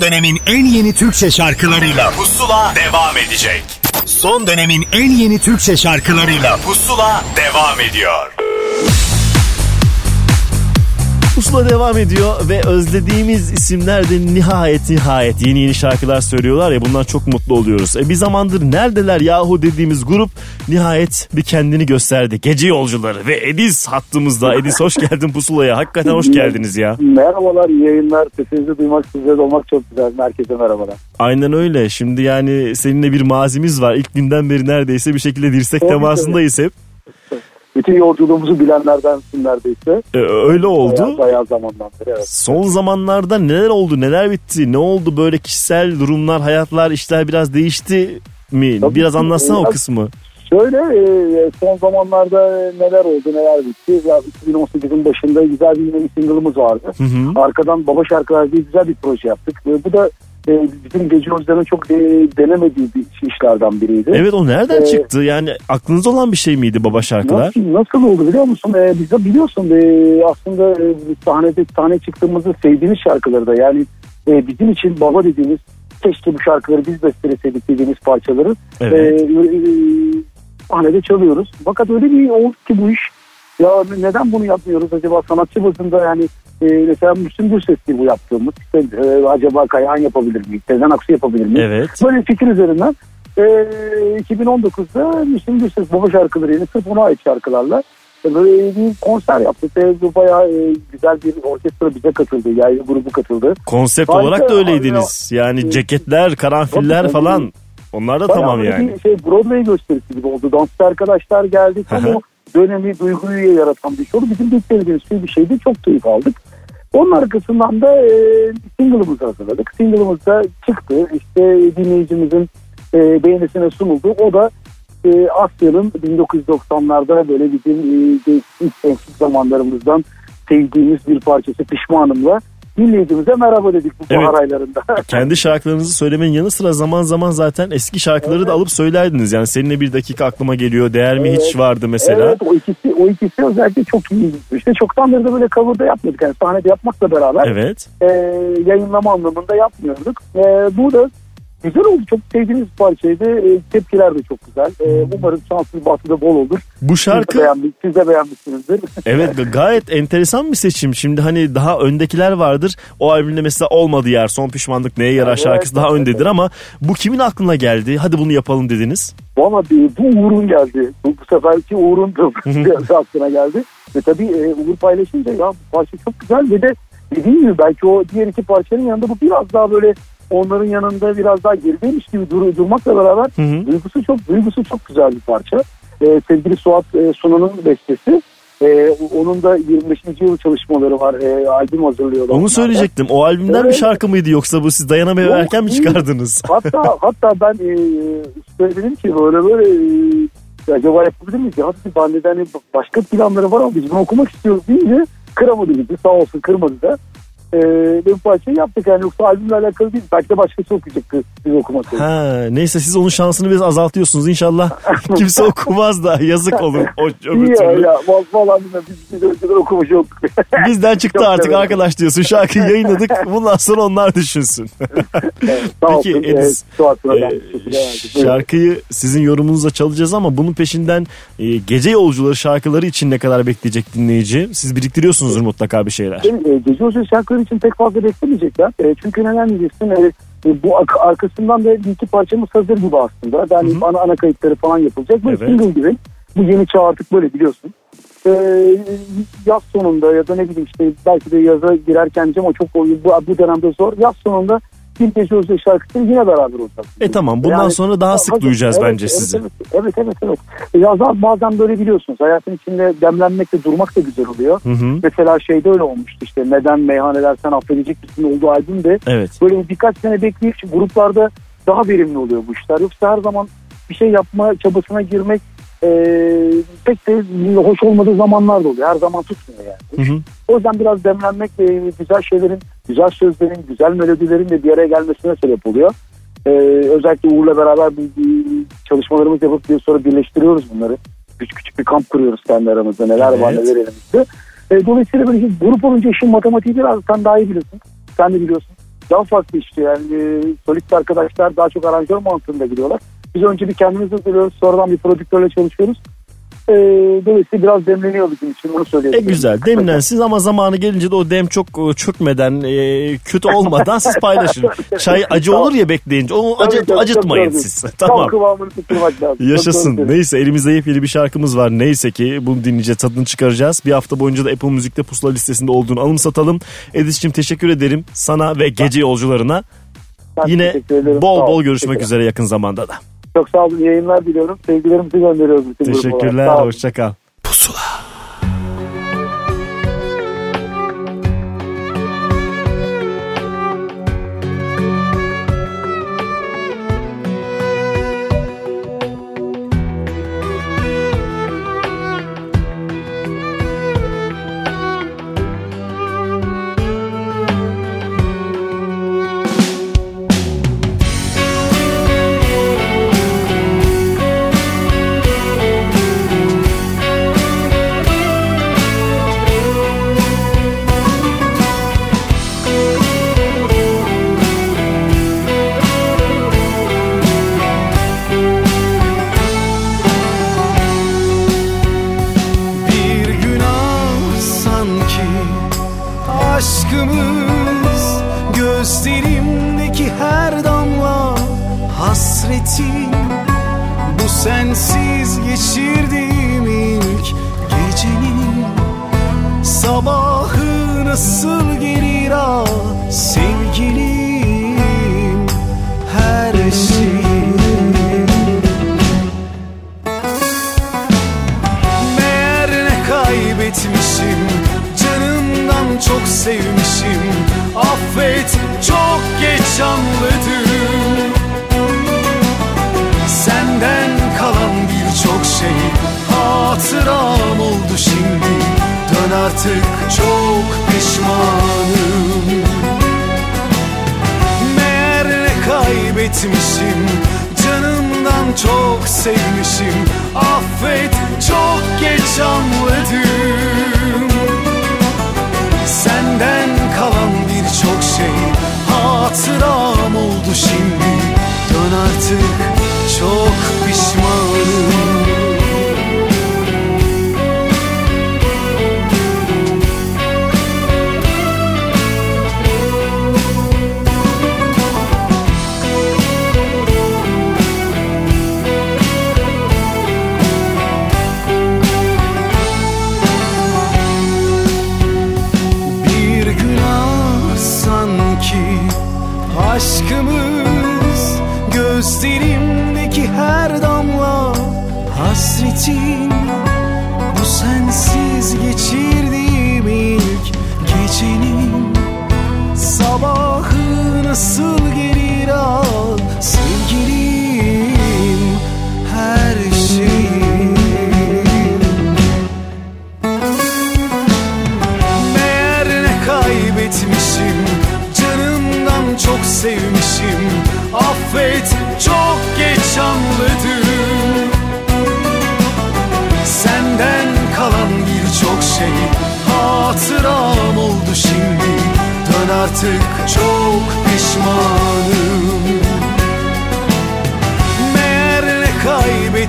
S5: Son dönemin en yeni Türkçe şarkılarıyla Pusula devam edecek. Son dönemin en yeni Türkçe şarkılarıyla Pusula devam ediyor.
S2: Pusula devam ediyor ve özlediğimiz isimler de nihayet nihayet yeni yeni şarkılar söylüyorlar ya bundan çok mutlu oluyoruz. E bir zamandır neredeler yahu dediğimiz grup nihayet bir kendini gösterdi. Gece yolcuları ve Ediz hattımızda. Ediz hoş geldin Pusula'ya. Hakikaten hoş geldiniz ya.
S10: Merhabalar, iyi yayınlar. Sesinizi duymak, sizlere de olmak çok güzel. Herkese merhabalar.
S2: Aynen öyle. Şimdi yani seninle bir mazimiz var. İlk günden beri neredeyse bir şekilde dirsek
S10: Tabii,
S2: temasındayız hep.
S10: Bütün yolculuğumuzu bilenlerdensin neredeyse.
S2: E, öyle oldu.
S10: Bayağı, bayağı zamandan beri evet.
S2: Son zamanlarda neler oldu, neler bitti, ne oldu böyle kişisel durumlar, hayatlar, işler biraz değişti mi?
S10: Tabii
S2: biraz anlatsana o
S10: Biraz-
S2: kısmı.
S10: Şöyle e, son zamanlarda neler oldu neler bitti. Ya 2018'in başında güzel bir yine bir single'ımız vardı.
S2: Hı hı.
S10: Arkadan Baba Şarkılar diye güzel bir proje yaptık. E, bu da e, bizim gece yolcuların çok e, denemediği bir işlerden biriydi.
S2: Evet o nereden
S10: Ee,
S2: çıktı? Yani aklınızda olan bir şey miydi baba şarkılar?
S10: Nasıl, nasıl oldu biliyor musun? Ee, biz de biliyorsun e, aslında e, sahnede sahne çıktığımızda sevdiğimiz şarkıları da yani e, bizim için baba dediğimiz keşke bu şarkıları biz besteleseydik dediğimiz parçaları
S2: Evet.
S10: e, e, sahnede çalıyoruz. Fakat öyle bir oldu ki bu iş ya neden bunu yapmıyoruz acaba sanatçı bazında yani e, mesela Müslüm Gürses'ti bu yaptığımız İşte, e, acaba Kayahan yapabilir miyiz? Sezen Aksu yapabilir miyiz?
S2: Evet.
S10: Böyle fikir üzerinden e, 2019'da Müslüm Gürses baba şarkıları yani sırf ona ait şarkılarla e, böyle bir konser yaptık. E, bu bayağı e, güzel bir orkestra bize katıldı. Yani grubu katıldı.
S2: Konsept
S10: Harika,
S2: olarak da öyleydiniz. Yani ceketler, karanfiller falan. Onlar da
S10: Bayağı
S2: tamam yani.
S10: Bir şey Broadway gösterisi gibi oldu. Dansçı arkadaşlar geldi. Tam o dönemi duyguyu yaratan bir şey oldu. Bizim beklediğimiz şey bir şeydi. Çok keyif aldık. Onun arkasından da e, single'ımızı hazırladık. Single'ımız da çıktı. İşte dinleyicimizin e, beğenisine sunuldu. O da e, Asya'nın 1990'larda böyle bizim e, ilk gençlik zamanlarımızdan sevdiğimiz bir parçası Pişmanım'la dinleyicimize merhaba dedik bu
S2: Evet.
S10: bahar aylarında.
S2: Kendi şarkılarınızı söylemenin yanı sıra zaman zaman zaten eski şarkıları da alıp söylerdiniz. Yani seninle bir dakika aklıma geliyor. Değer mi hiç vardı mesela.
S10: Evet o ikisi o ikisi özellikle çok iyi. İşte çoktandır da böyle cover'da yapmıyorduk. Yani sahnede yapmakla beraber
S2: Evet.
S10: e, yayınlama anlamında yapmıyorduk. E, bu da güzel oldu. Çok sevdiğimiz bir parçaydı. E, tepkiler de çok güzel. E, umarım şanslı bahsede bol olur.
S2: Bu şarkı
S10: Siz de, beğenmiş, siz de beğenmişsinizdir.
S2: Evet ga- gayet enteresan bir seçim. Şimdi hani daha öndekiler vardır. O albümde mesela olmadı yer. Son pişmanlık neye yarar
S10: Evet,
S2: şarkısı daha
S10: evet,
S2: öndedir ama bu kimin aklına geldi? Hadi bunu yapalım dediniz.
S10: Valla bu Uğur'un geldi. Bu, bu seferki Uğur'un aklına geldi. Ve tabii e, Uğur paylaşınca ya bu parça çok güzel ve de dediğim gibi belki o diğer iki parçanın yanında bu biraz daha böyle onların yanında biraz daha gerideymiş gibi dur, durmakla beraber duygusu çok duygusu çok güzel bir parça. E, sevgili Suat e, Sunan'ın bestesi. E, onun da 25. yıl çalışmaları var. E, albüm hazırlıyorlar.
S2: Onu söyleyecektim. O albümden bir
S10: Evet.
S2: şarkı mıydı yoksa bu siz dayanamaya erken mi çıkardınız?
S10: Hatta hatta ben e, dedim ki böyle böyle e, acaba yapabilir miyiz? Ya dedi, ben de hani başka planları var ama biz bunu okumak istiyoruz deyince kıramadı bizi. Sağ olsun kırmadı da. E, bir parçayı yaptık yani yoksa albümle alakalı değil. Belki de başkası okuyacaktı biz okumasaydık.
S2: Ha, neyse siz onun şansını biraz azaltıyorsunuz. İnşallah kimse okumaz da yazık olur o öbür
S10: İyi ya, ya val- vallahi biz, biz önceden okumuş olduk.
S2: Bizden çıktı
S10: Çok
S2: artık
S10: severim.
S2: arkadaş diyorsun. Şarkıyı yayınladık. Bundan sonra onlar düşünsün.
S10: Sağ
S2: Peki
S10: olsun.
S2: Ediz,
S10: e, Sunan'dan
S2: e, şarkıyı sizin yorumunuzla çalacağız ama bunun peşinden e, gece yolcuları şarkıları için ne kadar bekleyecek dinleyici? Siz biriktiriyorsunuzdur mutlaka bir şeyler.
S10: E, gece usulü şarkıları için pek fazla beklemeyecekler. E, çünkü neden diyeceksin? E, e, bu arkasından da iki parçamız hazır gibi aslında. Yani ana, ana kayıtları falan yapılacak. Bu
S2: Evet.
S10: single gibi. Bu yeni çağ artık böyle biliyorsun. E, yaz sonunda ya da ne bileyim işte belki de yaza girerken diyeceğim ama çok bu, bu dönemde zor. Yaz sonunda bir gece usulü şarkısını yine beraber olacak.
S2: E tamam bundan
S10: Yani-
S2: sonra daha sık duyacağız
S10: evet,
S2: bence
S10: evet,
S2: sizi.
S10: Evet evet evet. evet. E, Ya zaten bazen böyle biliyorsunuz hayatın içinde demlenmek de durmak da güzel oluyor.
S2: Hı hı.
S10: Mesela şeyde öyle olmuştu işte neden meyhaneler sen affedecek misin olduğu albümde
S2: Evet.
S10: böyle birkaç sene bekleyip gruplarda daha verimli oluyor bu işler. Yoksa her zaman bir şey yapma çabasına girmek e, pek de hoş olmadığı zamanlar da oluyor. Her zaman tutmuyor yani.
S2: Hı hı.
S10: O yüzden biraz demlenmek ve güzel şeylerin, güzel sözlerin, güzel melodilerin de bir araya gelmesine sebep oluyor. Ee, özellikle Uğur'la beraber bu bu çalışmalarımızı yapıp bir sonra birleştiriyoruz bunları. Küçük küçük bir kamp kuruyoruz kendi aramızda. Neler var
S2: Evet.
S10: neler elimizde. Ee, dolayısıyla böyle bir grup olunca işin matematiği biraz sen daha iyi biliyorsun. Sen de biliyorsun. Daha farklı işte yani e, solist arkadaşlar daha çok aranjör mantığında gidiyorlar. Biz önce bir kendimiz hazırlıyoruz sonradan bir prodüktörle çalışıyoruz. Ee, dolayısıyla biraz demleniyor bizim için bunu
S2: E
S10: söyleyebilirim.
S2: güzel demlensiz ama zamanı gelince de o dem çok e, çökmeden e, kötü olmadan siz paylaşın. Çay acı olur ya bekleyince onu
S10: Tabii,
S2: acı,
S10: tabii,
S2: acıtmayın
S10: tabii.
S2: siz.
S10: Tam
S2: Tamam.
S10: kıvamını tutturmak lazım. Çok
S2: Yaşasın. Neyse elimizde yepyeni bir şarkımız var. Neyse ki bunu dinleyeceğiz tadını çıkaracağız. Bir hafta boyunca da Apple Müzik'te pusula listesinde olduğunu alım satalım. Edis'cim teşekkür ederim sana ve gece yolcularına.
S10: Ben
S2: Yine bol bol görüşmek üzere yakın zamanda da.
S10: Çok sağ olun. Yayınlar diliyorum. Sevgilerimizi gönderiyoruz. bütün.
S2: Teşekkürler. Hoşçakal.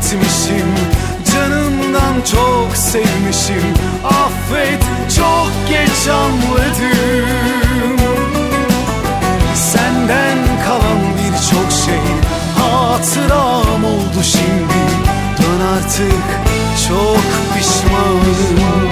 S3: etmişim Canımdan çok sevmişim. Affet çok geç anladım. Senden kalan birçok şey Hatıram oldu şimdi. Dön artık çok pişmanım.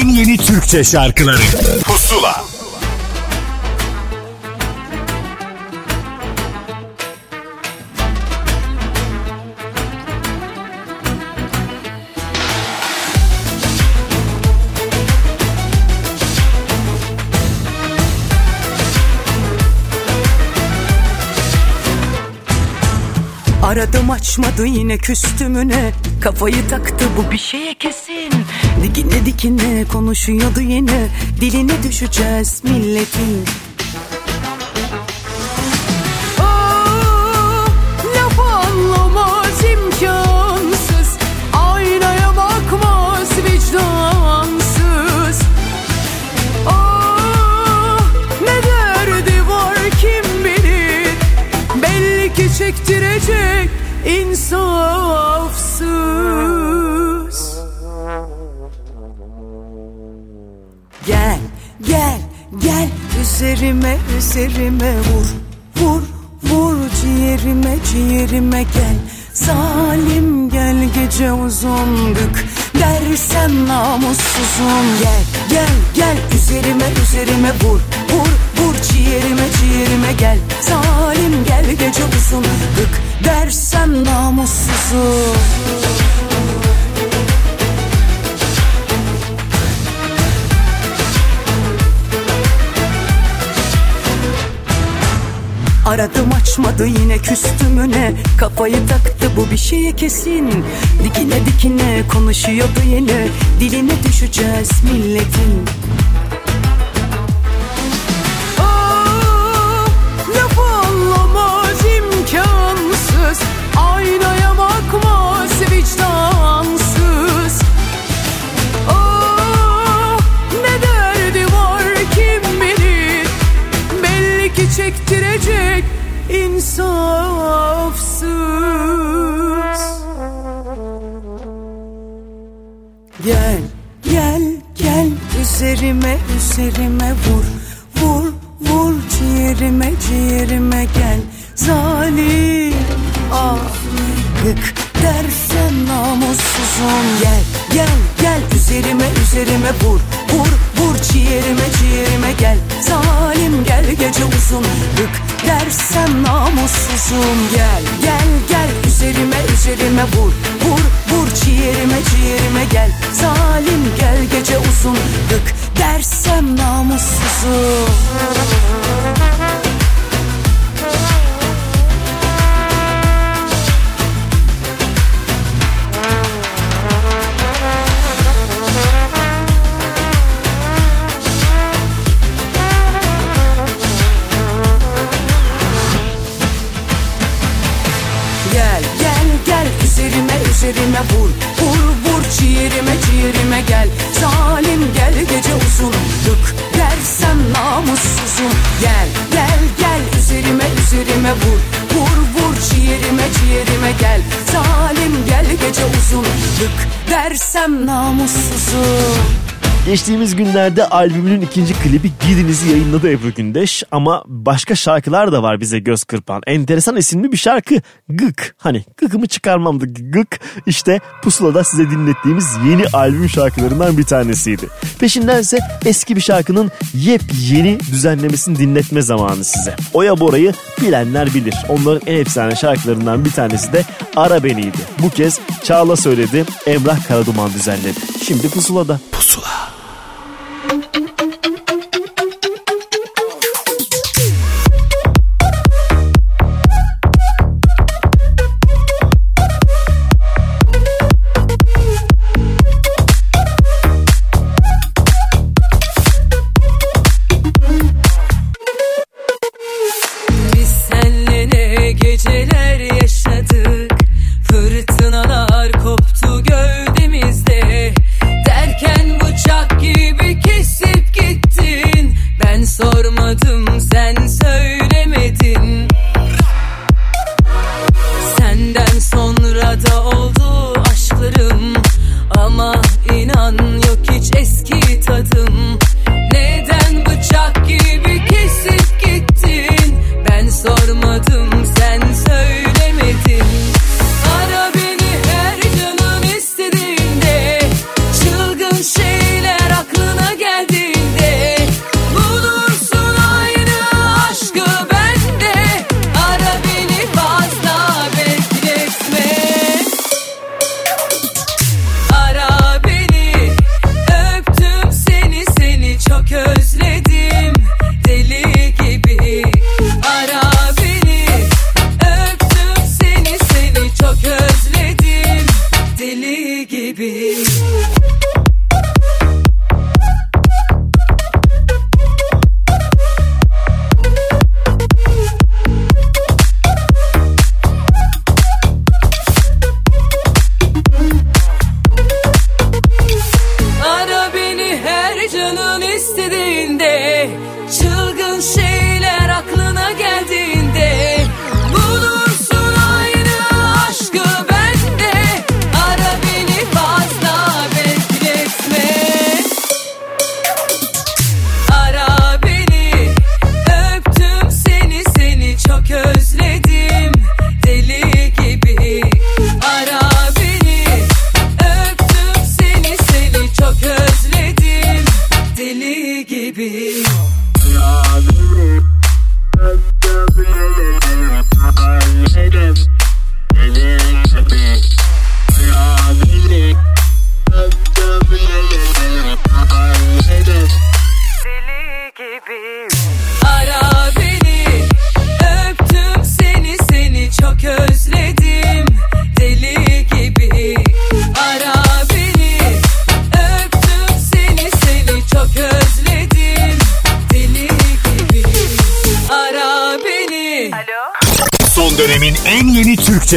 S5: en yeni Türkçe şarkıları. Pusula.
S11: Aradım açmadı yine küstümüne. Kafayı taktı bu bir şeye kesin. Yine dikine konuşuyordu yine. Diline düşeceğiz milletin. Aa, laf anlamaz imkansız. Aynaya bakmaz vicdansız. Aa, ne derdi var kim bilir? Belli ki çektirecek insan üzerime vur Vur vur ciğerime ciğerime gel. Aradım açmadı yine küstümüne Kafayı taktı bu bir şeye kesin. Dikine dikine konuşuyordu yine. Diline düşeceğiz milletin çektirecek insafsız. Gel gel gel üzerime üzerime vur. Vur vur ciğerime ciğerime gel. Zalim ah gık dersen namussuzum. Gel gel gel üzerime üzerime vur. Vur vur ciğerime ciğerime gel. Zalim gel gece uzun namussuzum Gel gel gel. Üzerime üzerime vur. Vur vur ciğerime ciğerime gel. Zalim gel gece uzun. Gık dersem namussuzum dersem namussuzum
S1: Geçtiğimiz günlerde albümünün ikinci klibi Gidiniz'i yayınladı Ebru Gündeş ama başka şarkılar da var bize göz kırpan. Enteresan isimli bir şarkı Gık. Hani gıkımı çıkarmamdı Gık işte Pusula'da size dinlettiğimiz yeni albüm şarkılarından bir tanesiydi. Peşinden ise eski bir şarkının yepyeni düzenlemesini dinletme zamanı size. Oya Bora'yı bilenler bilir. Onların en efsane şarkılarından bir tanesi de Ara Beni'ydi. Bu kez Çağla söyledi, Emrah Karaduman düzenledi. Şimdi Pusula'da. Pusula.
S6: Thank you.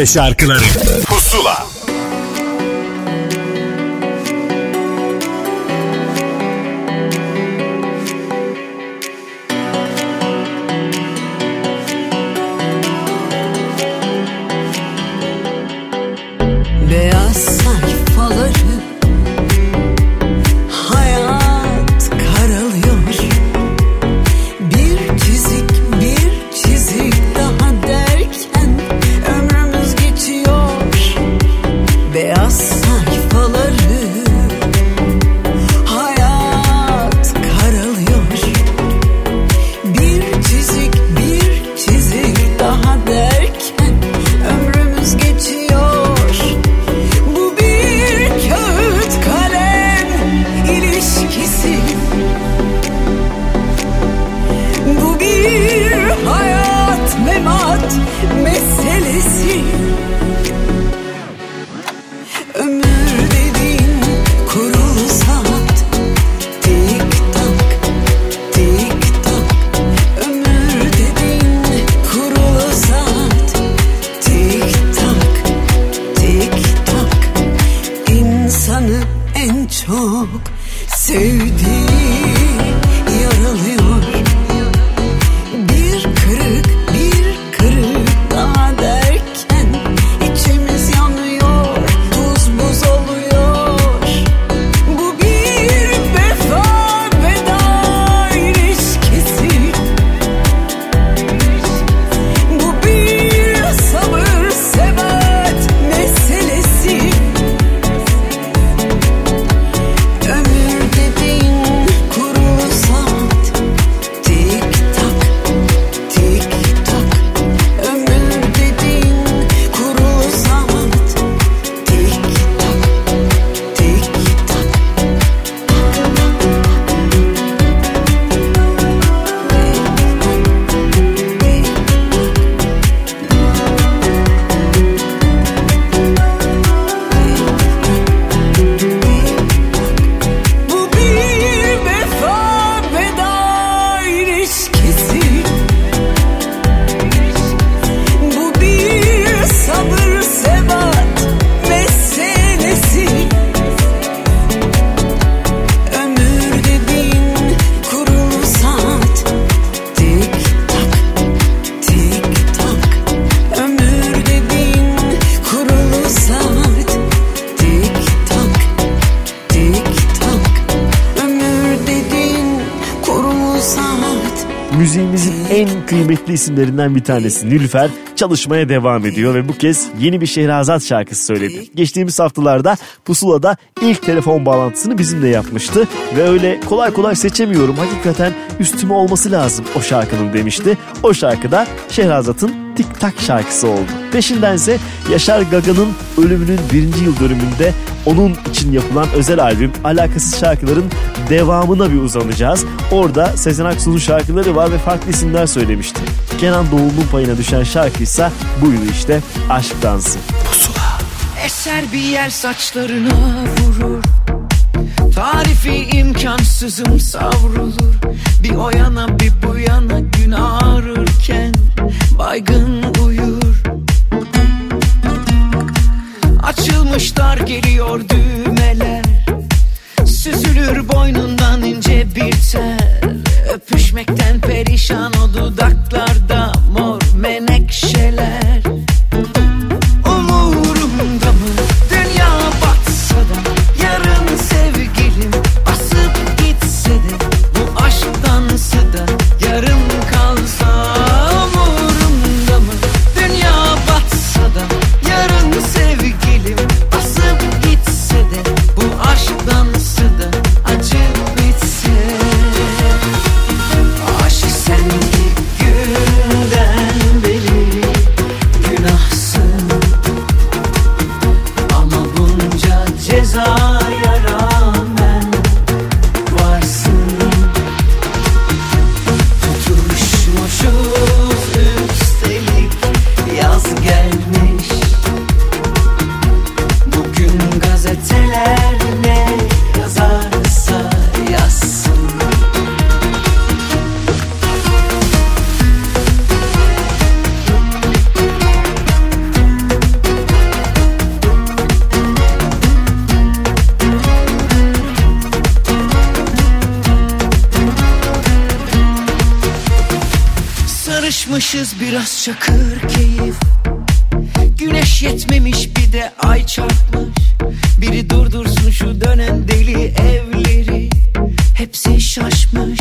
S6: Şarkıları
S2: isimlerinden bir tanesi Nilüfer çalışmaya devam ediyor ve bu kez yeni bir Şehrazat şarkısı söyledi. Geçtiğimiz haftalarda Pusula'da ilk telefon bağlantısını bizimle yapmıştı ve öyle kolay kolay seçemiyorum hakikaten üstüme olması lazım o şarkının demişti. O şarkıda Şehrazat'ın Tik Tak şarkısı oldu. Peşindense Yaşar Gaga'nın ölümünün birinci yıl dönümünde onun için yapılan özel albüm Alakasız Şarkıların devamına bir uzanacağız. Orada Sezen Aksu'nun şarkıları var ve farklı isimler söylemişti. Kenan Doğulu'nun payına düşen şarkıysa buydu işte Aşk Dansı.
S12: Eser bir yer saçlarına vurur. Tarifi imkansızım savrulur. Bir o yana bir bu yana gün ağrırken Baygın uyur. Açılmışlar geliyor düğmeler. Süzülür boynundan ince bir tel. Öpüşmekten perişan o dudaklarda dursun şu dönen deli evleri. Hepsi şaşmış.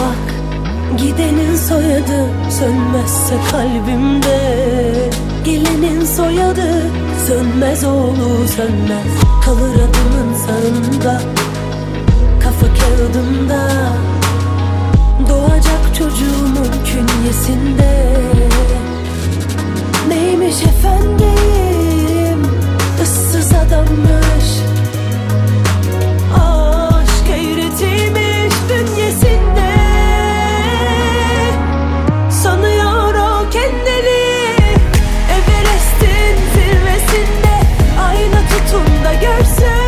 S1: bak Gidenin soyadı sönmezse kalbimde. Gelenin soyadı sönmez oğlu sönmez. Kalır adımın sağında Kafa kağıdımda Doğacak çocuğumun künyesinde. Neymiş efendim ıssız adammış. da görsen.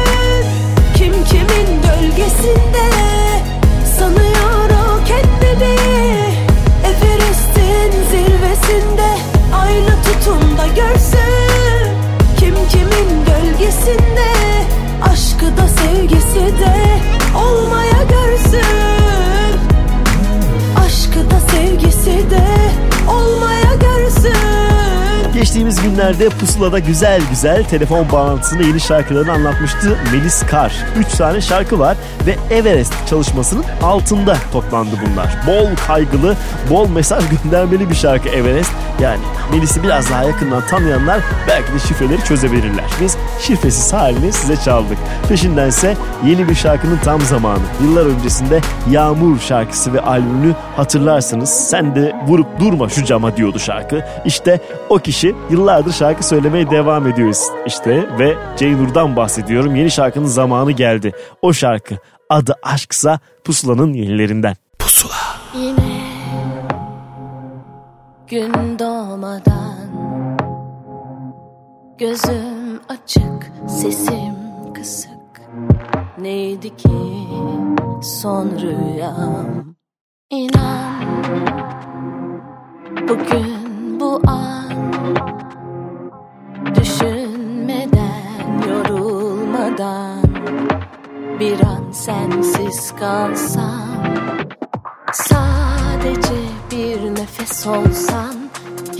S2: Bugünlerde Pusula'da güzel güzel telefon bağlantısında yeni şarkılarını anlatmıştı Melis Kar. 3 tane şarkı var ve Everest çalışmasının altında toplandı bunlar. Bol kaygılı, bol mesaj göndermeli bir şarkı Everest. Yani Melis'i biraz daha yakından tanıyanlar belki de şifreleri çözebilirler. Biz şifresiz halini size çaldık. Peşindense yeni bir şarkının tam zamanı. Yıllar öncesinde Yağmur şarkısı ve albümünü hatırlarsınız. Sen de vurup durma şu cama diyordu şarkı. İşte o kişi yıllardır şarkı söylemeye devam ediyoruz. İşte ve Ceynur'dan bahsediyorum. Yeni şarkının zamanı geldi. O şarkı adı Aşksa Pusula'nın yenilerinden. Pusula.
S1: Yine gün doğmadan Gözüm açık, sesim kısık. Neydi ki son rüyam? İnan bugün bu an. Düşünmeden, yorulmadan Bir an sensiz kalsam. Bir nefes olsan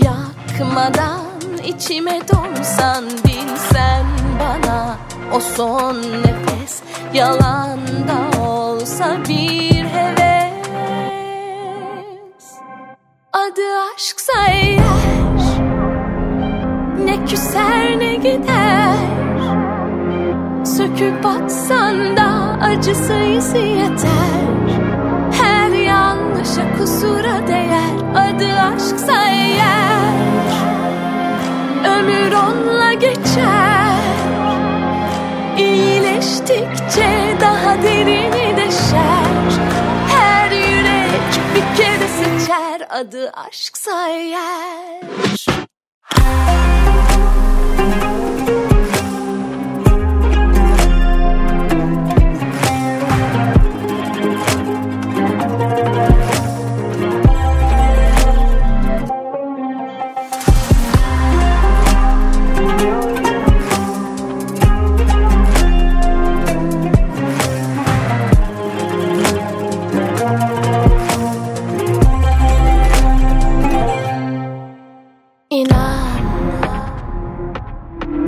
S1: Yakmadan içime donsan Bilsen bana o son nefes Yalan da olsa bir heves. Adı aşksa eğer Ne küser ne gider. Söküp atsan da acısı yeter yanlışa kusura değer Adı aşksa eğer. Ömür onunla geçer. İyileştikçe daha derini deşer. Her yürek bir kere seçer Adı aşksa eğer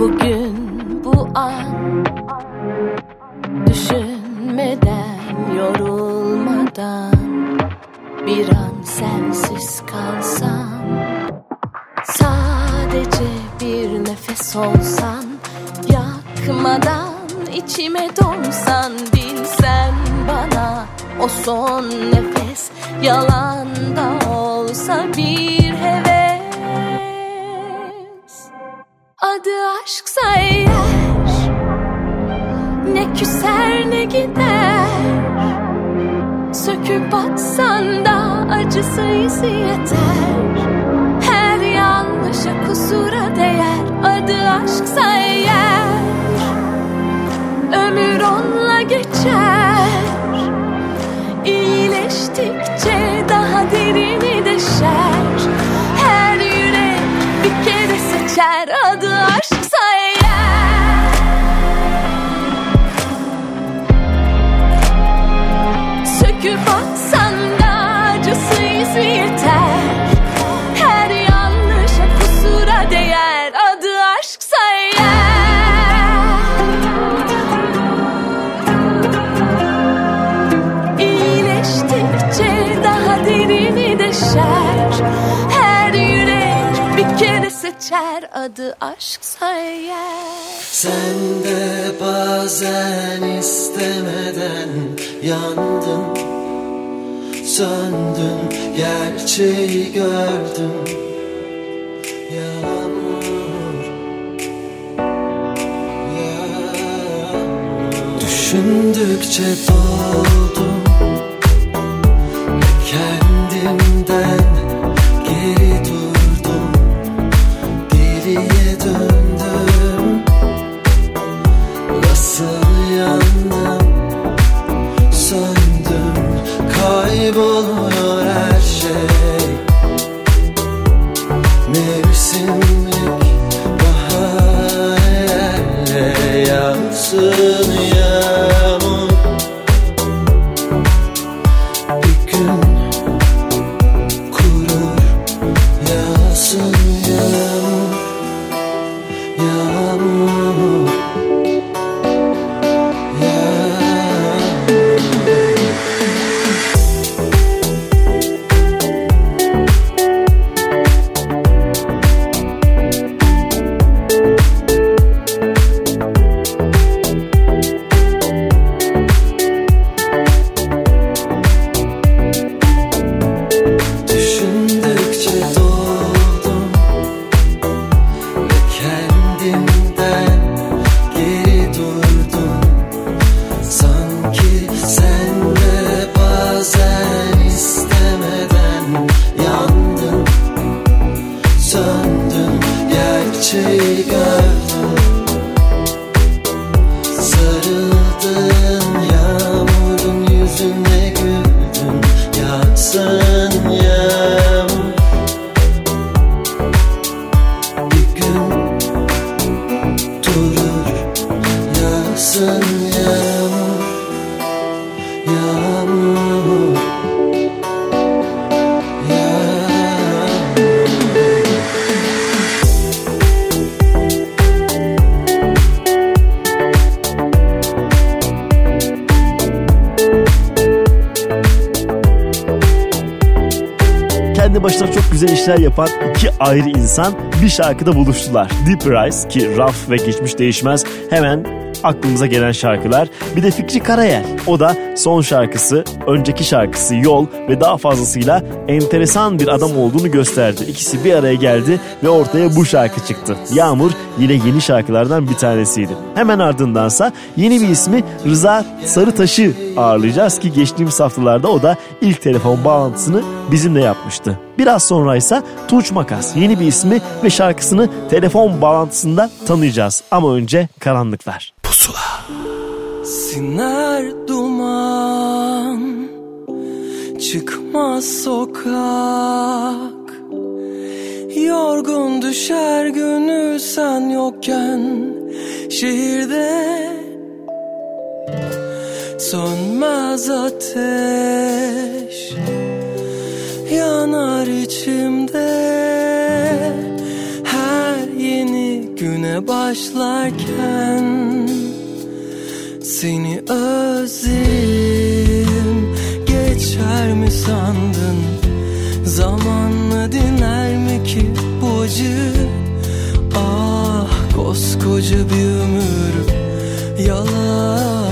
S1: Bugün bu an Düşünmeden, yorulmadan Bir an sensiz kalsam Sadece bir nefes olsan Yakmadan içime donsan Bilsen bana o son nefes Yalan da olsa bir Adı aşksa eğer Ne küser ne gider. Söküp atsan da acısı izi yeter. Her yanlışa kusura değer. Adı aşksa eğer Ömür onunla geçer. İyileştikçe daha derini deşer seçer Adı aşksa eğer
S4: Sen de bazen istemeden yandın. Söndün gerçeği gördüm Yağmur Yağmur. Düşündükçe doldum. Kendimden yağsın yağmur Yağmur
S2: kendi başına çok güzel işler yapan iki ayrı insan bir şarkıda buluştular. Deep Rise ki raf ve geçmiş değişmez hemen aklımıza gelen şarkılar. Bir de Fikri Karayel. O da son şarkısı, önceki şarkısı Yol ve daha fazlasıyla enteresan bir adam olduğunu gösterdi. İkisi bir araya geldi ve ortaya bu şarkı çıktı. Yağmur yine yeni şarkılardan bir tanesiydi. Hemen ardındansa yeni bir ismi Rıza Sarıtaş'ı ağırlayacağız ki geçtiğimiz haftalarda o da ilk telefon bağlantısını bizimle yapmıştı. Biraz sonra ise Tuğç Makas yeni bir ismi ve şarkısını telefon bağlantısında tanıyacağız. Ama önce karanlıklar.
S1: Pusula. Siner duman Çıkmaz sokak. Yorgun düşer gönül sen yokken Şehirde. Sönmez ateş Yanar içimde. Her yeni güne başlarken Seni özledim Geçer mi sandın? Zamanla diner mi ki bu acı? Ah koskoca bir ömür Yalan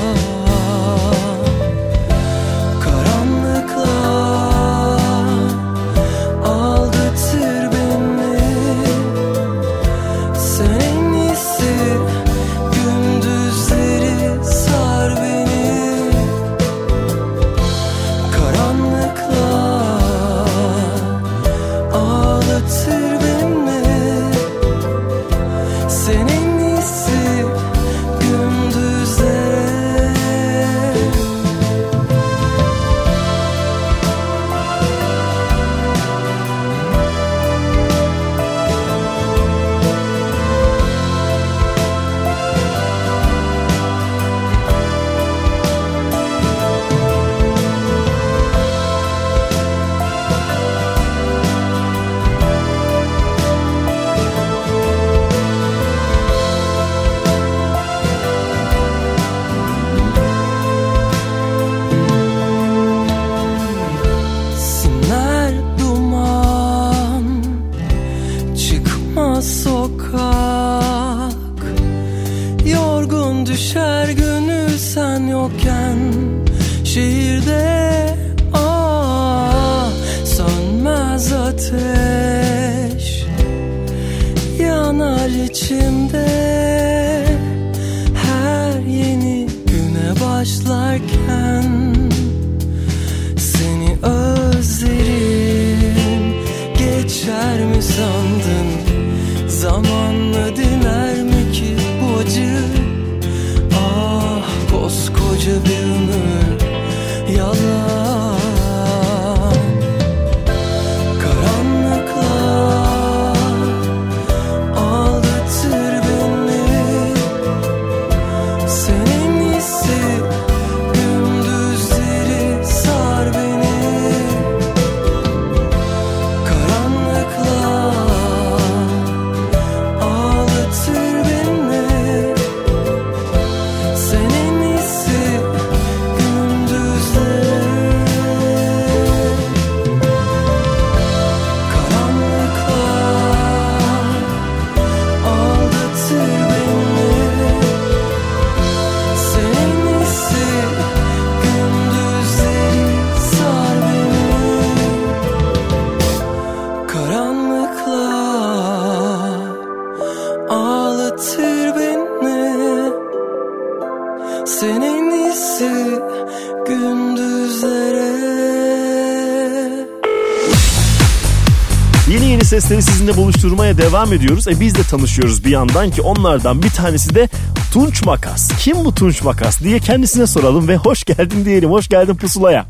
S2: Sesleri sizinle buluşturmaya devam ediyoruz. E biz de tanışıyoruz bir yandan ki onlardan bir tanesi de Tunç Makas. Kim bu Tunç Makas diye kendisine soralım ve hoş geldin diyelim. Hoş geldin pusulaya.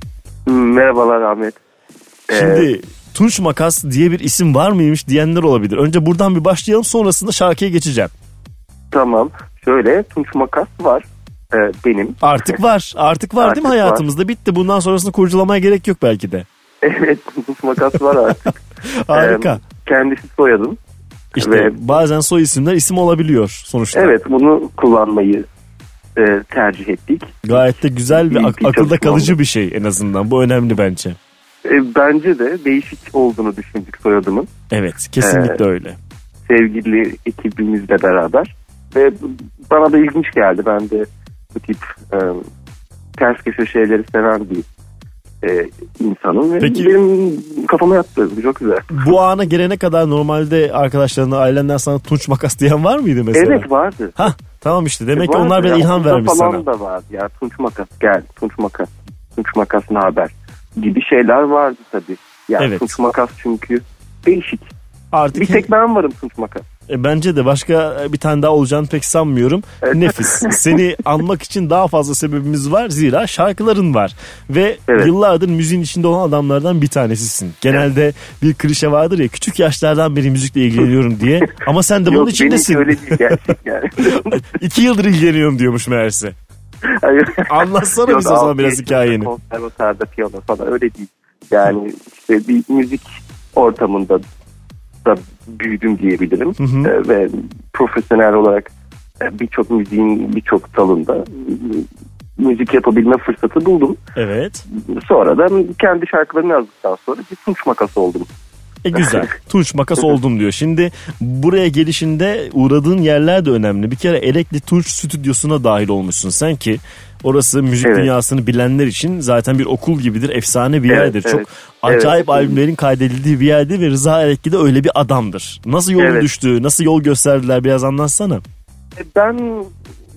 S13: Merhabalar Ahmet.
S2: Şimdi Tunç Makas diye bir isim var mıymış diyenler olabilir. Önce buradan bir başlayalım sonrasında şarkıya geçeceğim.
S13: Tamam. Şöyle Tunç Makas var. Ee, benim.
S2: Artık var. Artık var değil mi
S13: Artık var.
S2: hayatımızda? Bitti. Bundan sonrasını kurcalamaya gerek yok belki de.
S13: Evet Tunç Makas var artık.
S2: Harika.
S13: Kendisi soyadım.
S2: İşte
S13: Ve
S2: bazen soy isimler isim olabiliyor sonuçta.
S13: evet bunu kullanmayı e, tercih ettik.
S2: Gayet de güzel ve ak- akılda kalıcı
S13: oldu.
S2: bir şey en azından. Bu önemli bence.
S13: E, bence de değişik olduğunu düşündük soyadımın.
S2: Evet kesinlikle
S13: Ee,
S2: öyle.
S13: Sevgili ekibimizle beraber. Ve bana da ilginç geldi. Ben de bu tip e, ters köşe şeyleri seven bir e, insanım.
S2: Peki-
S13: benim kafama yattı. Çok güzel.
S2: Bu ana gelene kadar normalde arkadaşlarına ailenden sana tunç makas diyen var mıydı mesela?
S13: Evet vardı.
S2: Hah tamam işte demek ki
S13: Vardı
S2: onlar bile ilham vermiş
S13: falan
S2: sana.
S13: da vardı ya. Tunç makas gel. Tunç makas. Tunç makas ne haber? Gibi şeyler vardı tabii. Ya
S2: Evet.
S13: tunç makas çünkü değişik.
S2: Artık
S13: Bir tek ben varım tunç makas.
S2: E, bence de başka bir tane daha olacağını pek sanmıyorum. Nefis. Seni anmak için daha fazla sebebimiz var. Zira şarkıların var. Ve yıllardır müziğin içinde olan adamlardan bir tanesisin. Genelde bir klişe vardır ya küçük yaşlardan beri müzikle ilgileniyorum diye. Ama sen de bunun
S13: Yok,
S2: içindesin.
S13: benimki öyle değil gerçek yani.
S2: İki yıldır ilgileniyorum diyormuş meğerse. Anlatsana
S13: Yok,
S2: bize o zaman biraz hikayeni.
S13: Konservatuarda piyano falan öyle değil. Yani işte bir müzik ortamında da büyüdüm diyebilirim. Ee, ve profesyonel olarak e, birçok müziğin birçok dalında e, müzik yapabilme fırsatı buldum.
S2: Evet.
S13: Sonra da kendi şarkılarımı yazdıktan sonra bir tunç makası oldum.
S2: E güzel. Tunç makas oldum diyor. Şimdi buraya gelişinde uğradığın yerler de önemli. Bir kere Elekli Tunç stüdyosuna dahil olmuşsun sen ki orası müzik
S13: Evet.
S2: dünyasını bilenler için zaten bir okul gibidir. Efsane bir
S13: Evet,
S2: yerdir.
S13: evet.
S2: Çok acayip
S13: Evet.
S2: albümlerin kaydedildiği bir yerdir ve Rıza Elekli de öyle bir adamdır. Nasıl yolun
S13: Evet.
S2: düştü? Nasıl yol gösterdiler biraz anlatsana.
S13: E, Ben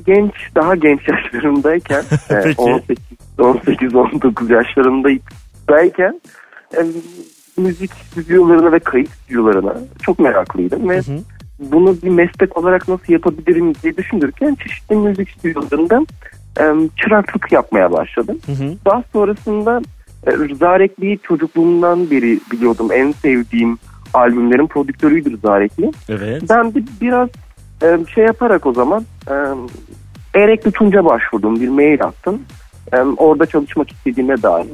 S13: genç, daha genç yaşlarımdayken e,
S2: Peki.
S13: 18 18-19 yaşlarımdayken e, müzik stüdyolarına ve kayıt stüdyolarına çok meraklıydım ve bunu bir meslek olarak nasıl yapabilirim diye düşünürken çeşitli müzik stüdyolarında e, çıraklık yapmaya başladım. Daha sonrasında e, Rıza Rekli'yi çocukluğumdan beri biliyordum. En sevdiğim albümlerin prodüktörüydü Rıza Rekli.
S2: Evet.
S13: Ben de biraz e, şey yaparak o zaman e, Erekli Tunç'a başvurdum. Bir mail attım. E, orada çalışmak istediğime dair.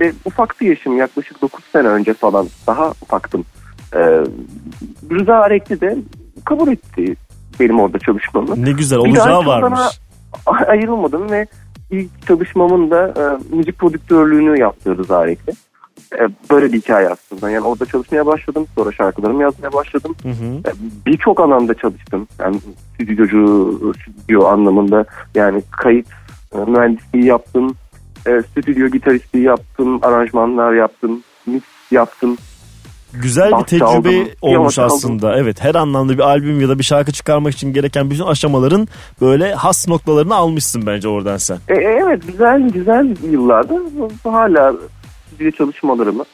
S13: Ve ufaktı yaşım yaklaşık 9 sene önce falan. Daha ufaktım. E, Rıza Erekli de kabul etti benim orada çalışmamı.
S2: Ne güzel olacağı varmış.
S13: ondan ayrılmadım ve ilk çalışmamın da e, müzik prodüktörlüğünü yaptı Rıza Erekli. E, böyle bir hikaye aslında. Yani orada çalışmaya başladım. Sonra şarkılarımı yazmaya başladım.
S2: Hı hı.
S13: E, Birçok alanda çalıştım. Yani stüdyocu, stüdyo anlamında yani kayıt e, mühendisliği yaptım. E, stüdyo gitaristliği yaptım. Aranjmanlar yaptım. Mix yaptım.
S2: Güzel bir tecrübe
S13: çaldım,
S2: olmuş
S13: çaldım.
S2: aslında. Evet her anlamda bir albüm ya da bir şarkı çıkarmak için gereken bütün aşamaların böyle has noktalarını almışsın bence oradan sen.
S13: E, e, evet güzel güzel yıllarda hala stüdyo çalışmalarımı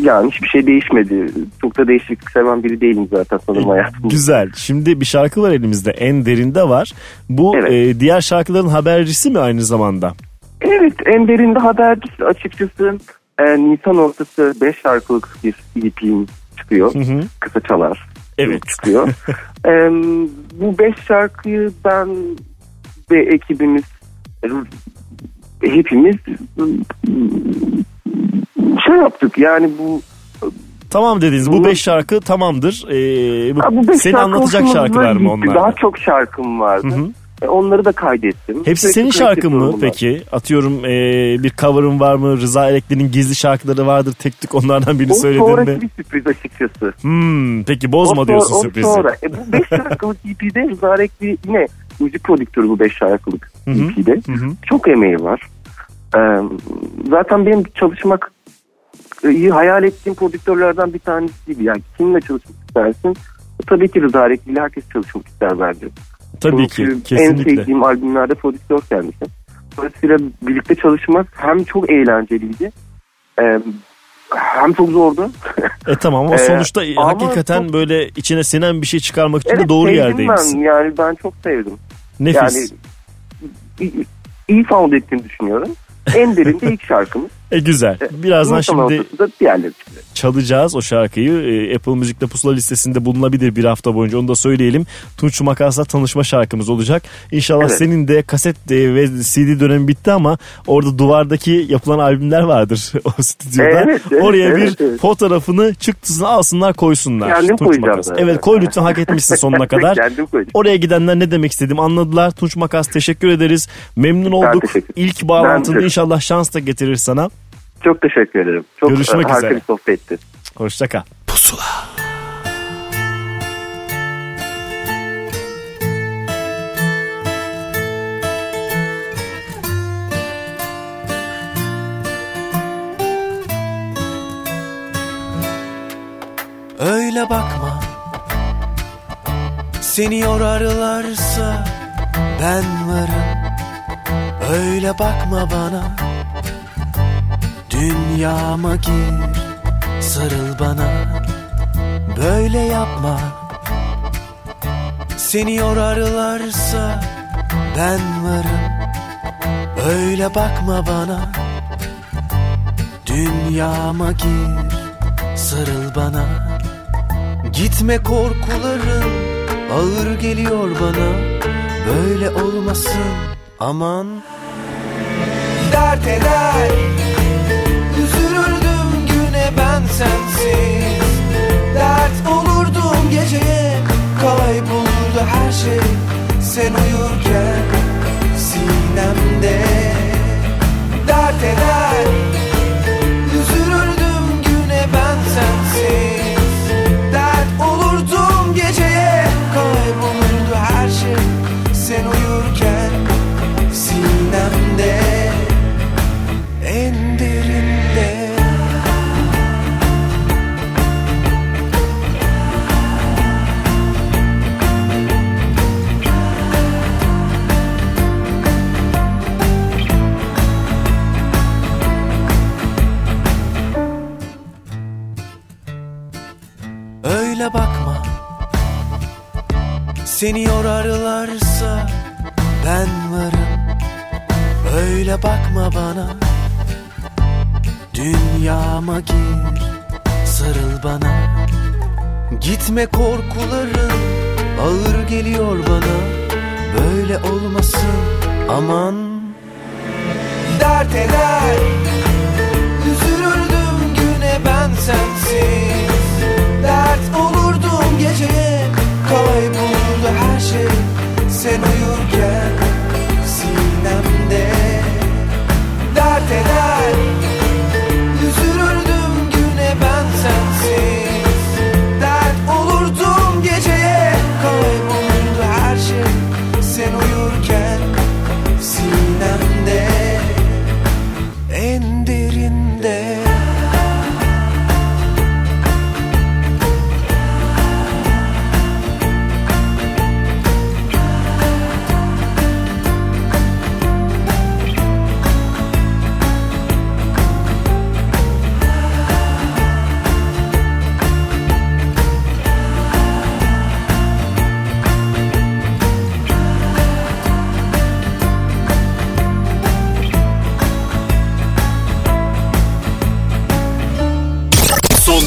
S13: yani hiçbir şey değişmedi. Çok da değişiklik seven biri değilim zaten sanırım hayatımda.
S2: Güzel. Şimdi bir şarkı var elimizde. En derinde var. Bu e, diğer şarkıların habercisi mi aynı zamanda?
S13: Evet en derinde haber açıkçası e, Nisan ortası 5 şarkılık bir EP'm çıkıyor. Kısa çalar.
S2: Evet.
S13: Çıkıyor. E, bu 5 şarkıyı ben ve ekibimiz e, hepimiz şey yaptık yani bu
S2: Tamam dediniz. Bu beş şarkı tamamdır. Ee, bu,
S13: Ha, bu beş
S2: seni
S13: şarkı
S2: anlatacak şarkılar mı onlar?
S13: Daha çok şarkım vardı. E, onları da kaydettim.
S2: Hepsi
S13: Sürekli
S2: senin şarkın mı
S13: bunlar.
S2: peki? Atıyorum ee, bir cover'ın var mı? Rıza Elekli'nin gizli şarkıları vardır. Tek tük onlardan birini
S13: O
S2: söyledin
S13: sonraki
S2: mi?
S13: bir sürpriz açıkçası.
S2: Hmm, peki bozma
S13: O
S2: diyorsun
S13: sonra- o
S2: sürprizi.
S13: Sonra. E, bu 5 şarkılık EP'de Rıza Rekli yine müzik prodüktörü bu 5 şarkılık EP'de. Çok emeği var. Ee, zaten benim çalışmak e, iyi hayal ettiğim prodüktörlerden bir tanesiydi. Yani kimle çalışmak istersin? Tabii ki Rıza ile herkes çalışmak ister bence.
S2: Tabii
S13: Çünkü
S2: ki, kesinlikle.
S13: En sevdiğim albümlerde prodüktör kendisi. Dolayısıyla birlikte çalışmak hem çok eğlenceliydi e, hem çok zordu.
S2: E tamam ama
S13: Ee,
S2: sonuçta
S13: ama
S2: hakikaten böyle içine sinen bir şey çıkarmak için de
S13: Evet,
S2: doğru
S13: sevdim
S2: yerdeymişsin.
S13: Ben. Yani ben çok sevdim.
S2: Nefis.
S13: Yani iyi, iyi sound ettiğini düşünüyorum. En derinde ilk şarkımız.
S2: E güzel. Birazdan
S13: Nisan
S2: şimdi
S13: ortasında diğerleri çıkacak.
S2: çalacağız o şarkıyı. Ee, Apple Müzik'te pusula listesinde bulunabilir bir hafta boyunca onu da söyleyelim. Tunç Makas'la tanışma şarkımız olacak. İnşallah
S13: Evet.
S2: senin de kaset e, ve CD dönemi bitti ama orada duvardaki yapılan albümler vardır o stüdyoda.
S13: Evet, evet,
S2: Oraya
S13: evet,
S2: bir
S13: evet.
S2: fotoğrafını çıktısını alsınlar koysunlar.
S13: Kendim
S2: Tunç
S13: koyacağım
S2: Makas. Evet koy lütfen hak etmişsin sonuna kadar.
S13: Kendim koyacağım.
S2: Oraya gidenler ne demek istediğimi anladılar. Tunç Makas teşekkür ederiz. Memnun olduk. İlk bağlantında inşallah şans da getirir sana.
S13: Çok teşekkür ederim. Çok
S2: Görüşmek
S13: e, harika
S2: üzere.
S13: bir sohbetti.
S2: Hoşça kal.
S5: Pusula.
S4: Öyle bakma Seni yorarlarsa ben varım Öyle bakma bana Dünyama gir Sarıl bana. Böyle yapma. Seni yorarlarsa ben varım. Öyle bakma bana. Dünyama gir Sarıl bana. Gitme korkuların ağır geliyor bana. Böyle olmasın aman. Dert eder sensiz Dert olurdum geceye Kaybolurdu her şey. Sen uyurken sinemde Dert eder. Üzülürdüm güne ben sensiz. Dert olurdum geceye Kaybolurdu her şey. Sen uyurken Sinemde Seni yorarlarsa ben varım. Öyle bakma bana. Dünyama gir Sarıl bana. Gitme korkuların Ağır geliyor bana. Böyle olmasın aman. Dert eder. Üzülürdüm güne ben sensiz. Dert olurdum geceye Kaybolurdu her şey Sen uyurken Sinemde Dert eder. Üzülürdüm güne ben sensiz. Dert olurdum geceye. Kaybolurdu her şey Sen uyurken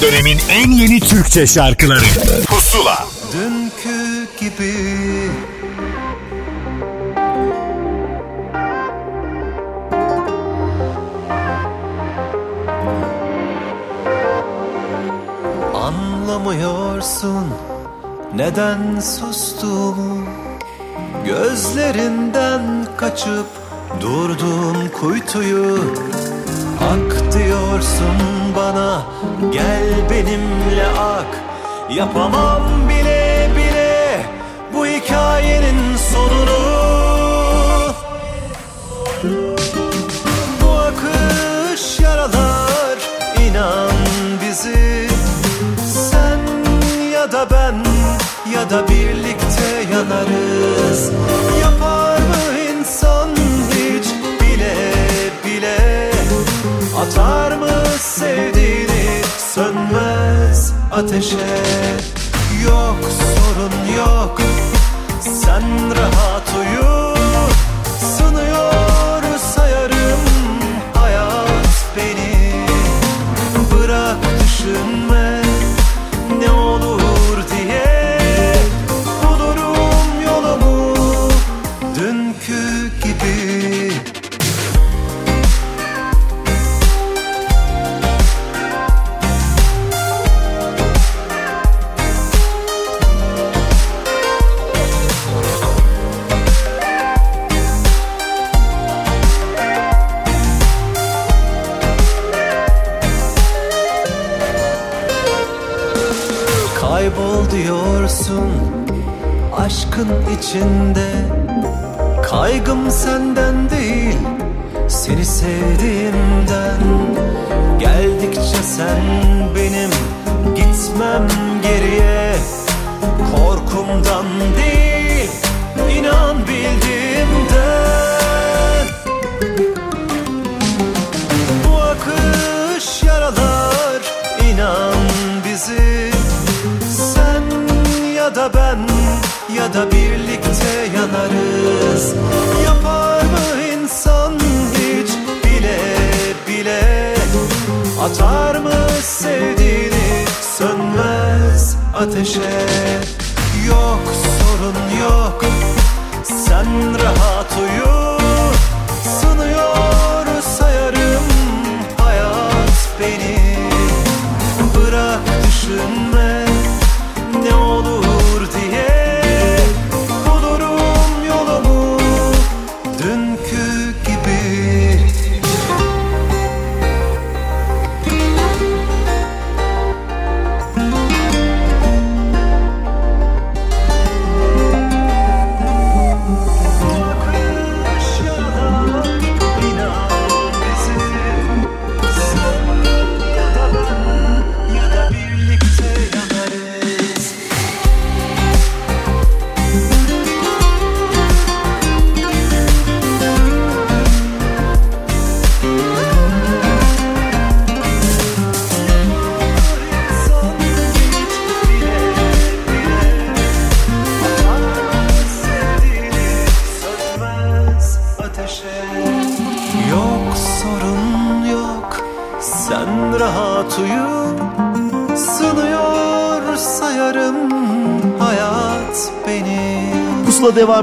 S5: Dönemin en yeni Türkçe şarkıları. Pusula.
S4: Dünkü gibi. Anlamıyorsun neden sustuğumu. Gözlerinden kaçıp durdum kuytuyu. Ak diyorsun bana gel benimle ak. Yapamam bile bile bu hikayenin sonunu. Bu akış yaralar inan bizi. Sen ya da ben ya da birlikte yanarız. Yapar sönmez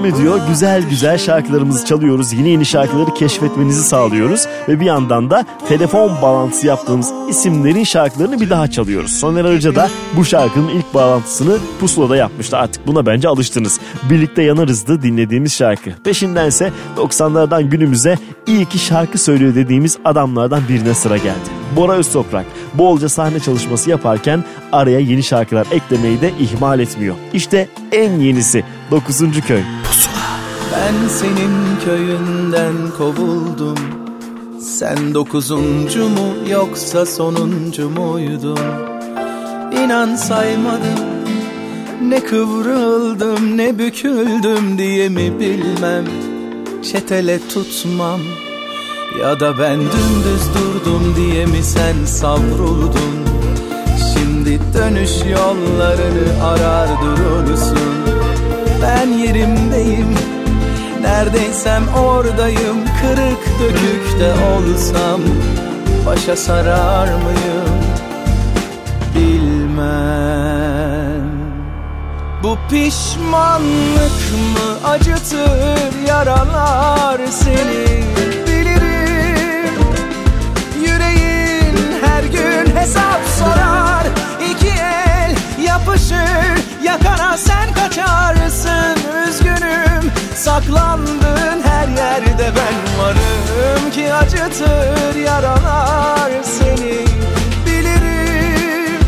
S2: devam ediyor. Güzel güzel şarkılarımızı çalıyoruz. Yeni yeni şarkıları keşfetmenizi sağlıyoruz. Ve bir yandan da telefon bağlantısı yaptığımız isimlerin şarkılarını bir daha çalıyoruz. Soner Arıca da bu şarkının ilk bağlantısını Pusula'da yapmıştı. Artık buna bence alıştınız. Birlikte yanarızdı dinlediğimiz şarkı. Peşindense 90'lardan günümüze iyi ki şarkı söylüyor dediğimiz adamlardan birine sıra geldi. Bora Öztoprak bolca sahne çalışması yaparken araya yeni şarkılar eklemeyi de ihmal etmiyor. İşte en yenisi 9. köy.
S3: Ben senin köyünden kovuldum. Sen dokuzuncu mu yoksa sonuncu muydun? İnan saymadım Ne kıvrıldım ne büküldüm diye mi bilmem. Çetele tutmam Ya da ben dümdüz durdum diye mi sen savruldun? Şimdi dönüş yollarını arar durursun. Ben yerimdeyim Neredeysem oradayım Kırık dökük de olsam Başa sarar mıyım? Bilmem. Bu pişmanlık mı acıtır yaralar seni? Bilirim. Yüreğin her gün hesap sorar. İki el yapışır yakana sen kaçarsın. Üzgünüm saklandığın her yerde ben varım Ki acıtır yaralar seni. Bilirim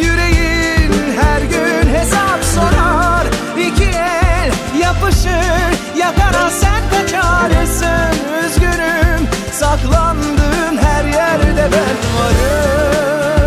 S3: Yüreğin her gün hesap sorar. İki el yapışır yakana sen kaçarsın Üzgünüm saklandığın her yerde ben varım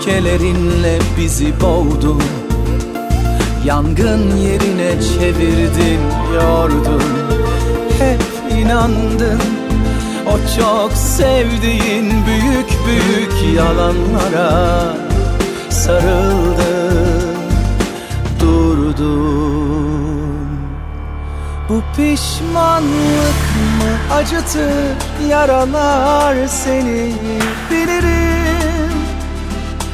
S3: öfkelerinle bizi boğdun Yangın yerine çevirdin, yordun. Hep inandın. O çok sevdiğin büyük büyük yalanlara Sarıldın, durdun. Bu pişmanlık mı? Acıtır yaralar seni. Bilirim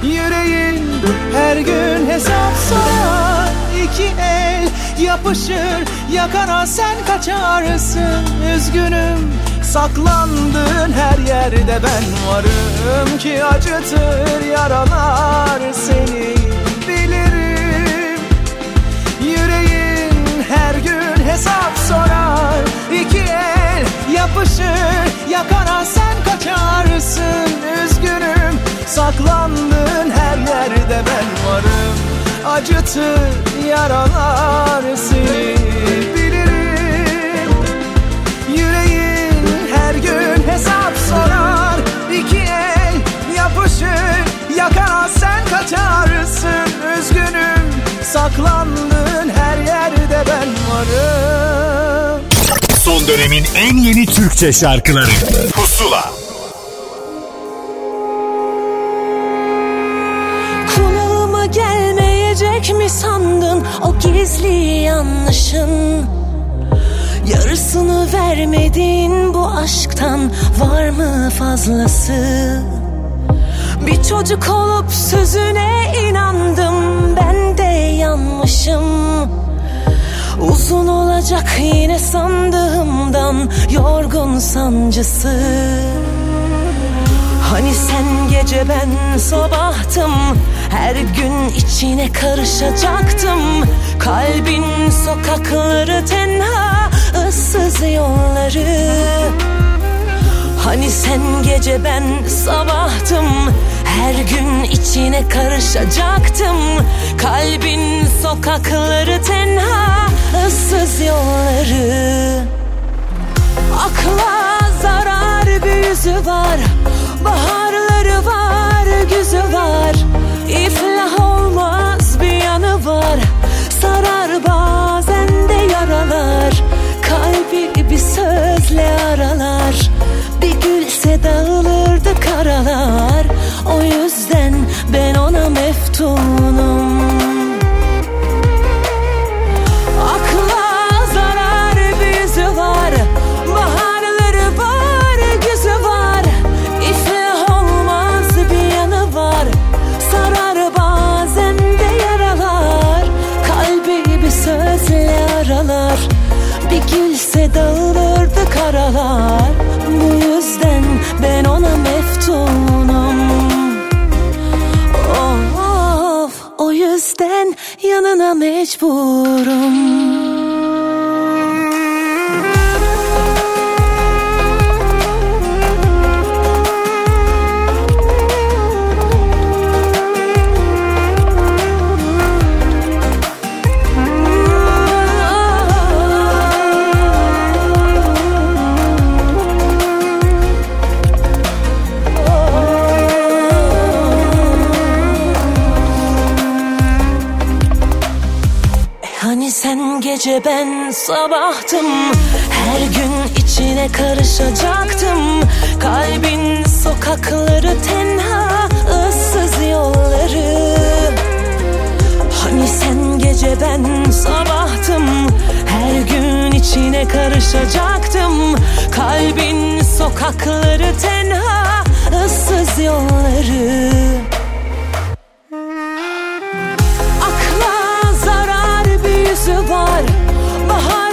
S3: Yüreğin her gün hesap sorar. İki el yapışır yakana sen kaçarsın. Üzgünüm Saklandığın her yerde ben varım ki acıtır yaralar seni. Bilirim Yüreğin her gün hesap sorar. İki el yapışır yakana sen kaçarsın. Üzgünüm saklandığın her yerde ben varım. Acıtır yaralar seni. Bilirim Yüreğin her gün hesap sorar. İki el yapışır yakana sen kaçarsın. Üzgünüm saklandığın her yerde ben varım.
S6: Son dönemin en yeni Türkçe şarkıları. Pusula
S1: gizli yanlışın. Yarısını vermedin bu aşktan. Var mı fazlası? Bir çocuk olup sözüne inandım. Ben de yanmışım. Uzun olacak yine sandığımdan yorgun sancısı. Hani sen gece ben sabahtım Her gün içine karışacaktım. Kalbin sokakları tenha ıssız yolları. Hani sen gece ben sabahtım. Her gün içine karışacaktım. Kalbin sokakları tenha ıssız yolları. Akla zarar bir yüzü var. Baharları var, güzü var İflah olmaz bir yanı var. Sarar bazen de yaralar. Kalbi bir sözle aralar. Bir gülse dağılırdı karalar. O yüzden ben ona meftunum mecburum gece ben sabahtım. Her gün içine karışacaktım. Kalbin sokakları tenha ıssız yolları. Hani sen gece ben sabahtım? Her gün içine karışacaktım. Kalbin sokakları tenha ıssız yolları. Var Baharları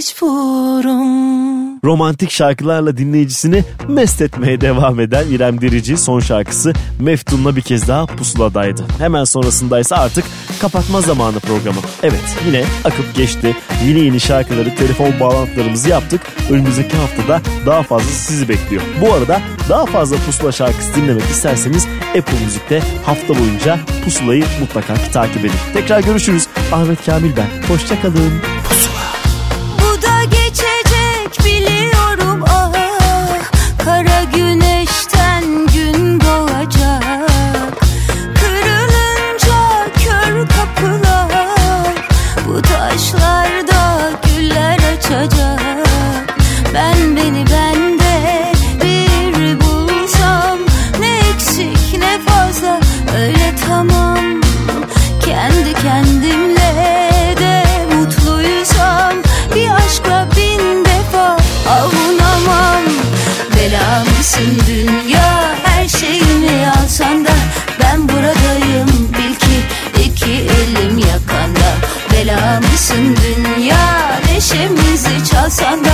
S1: mecburum.
S2: Romantik şarkılarla dinleyicisini mest etmeye devam eden İrem Derici son şarkısı Meftun'la bir kez daha pusuladaydı. Hemen sonrasındaysa artık kapatma zamanı programı. Evet yine akıp geçti. Yeni yeni şarkıları, telefon bağlantılarımızı yaptık. Önümüzdeki haftada daha fazla sizi bekliyor. Bu arada daha fazla pusula şarkısı dinlemek isterseniz Apple Müzik'te hafta boyunca pusulayı mutlaka takip edin. Tekrar görüşürüz. Ahmet Kamil ben. Hoşçakalın.
S6: Bu neşemizi çalsan da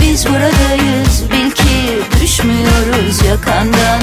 S6: Biz buradayız. Bil ki düşmüyoruz yakandan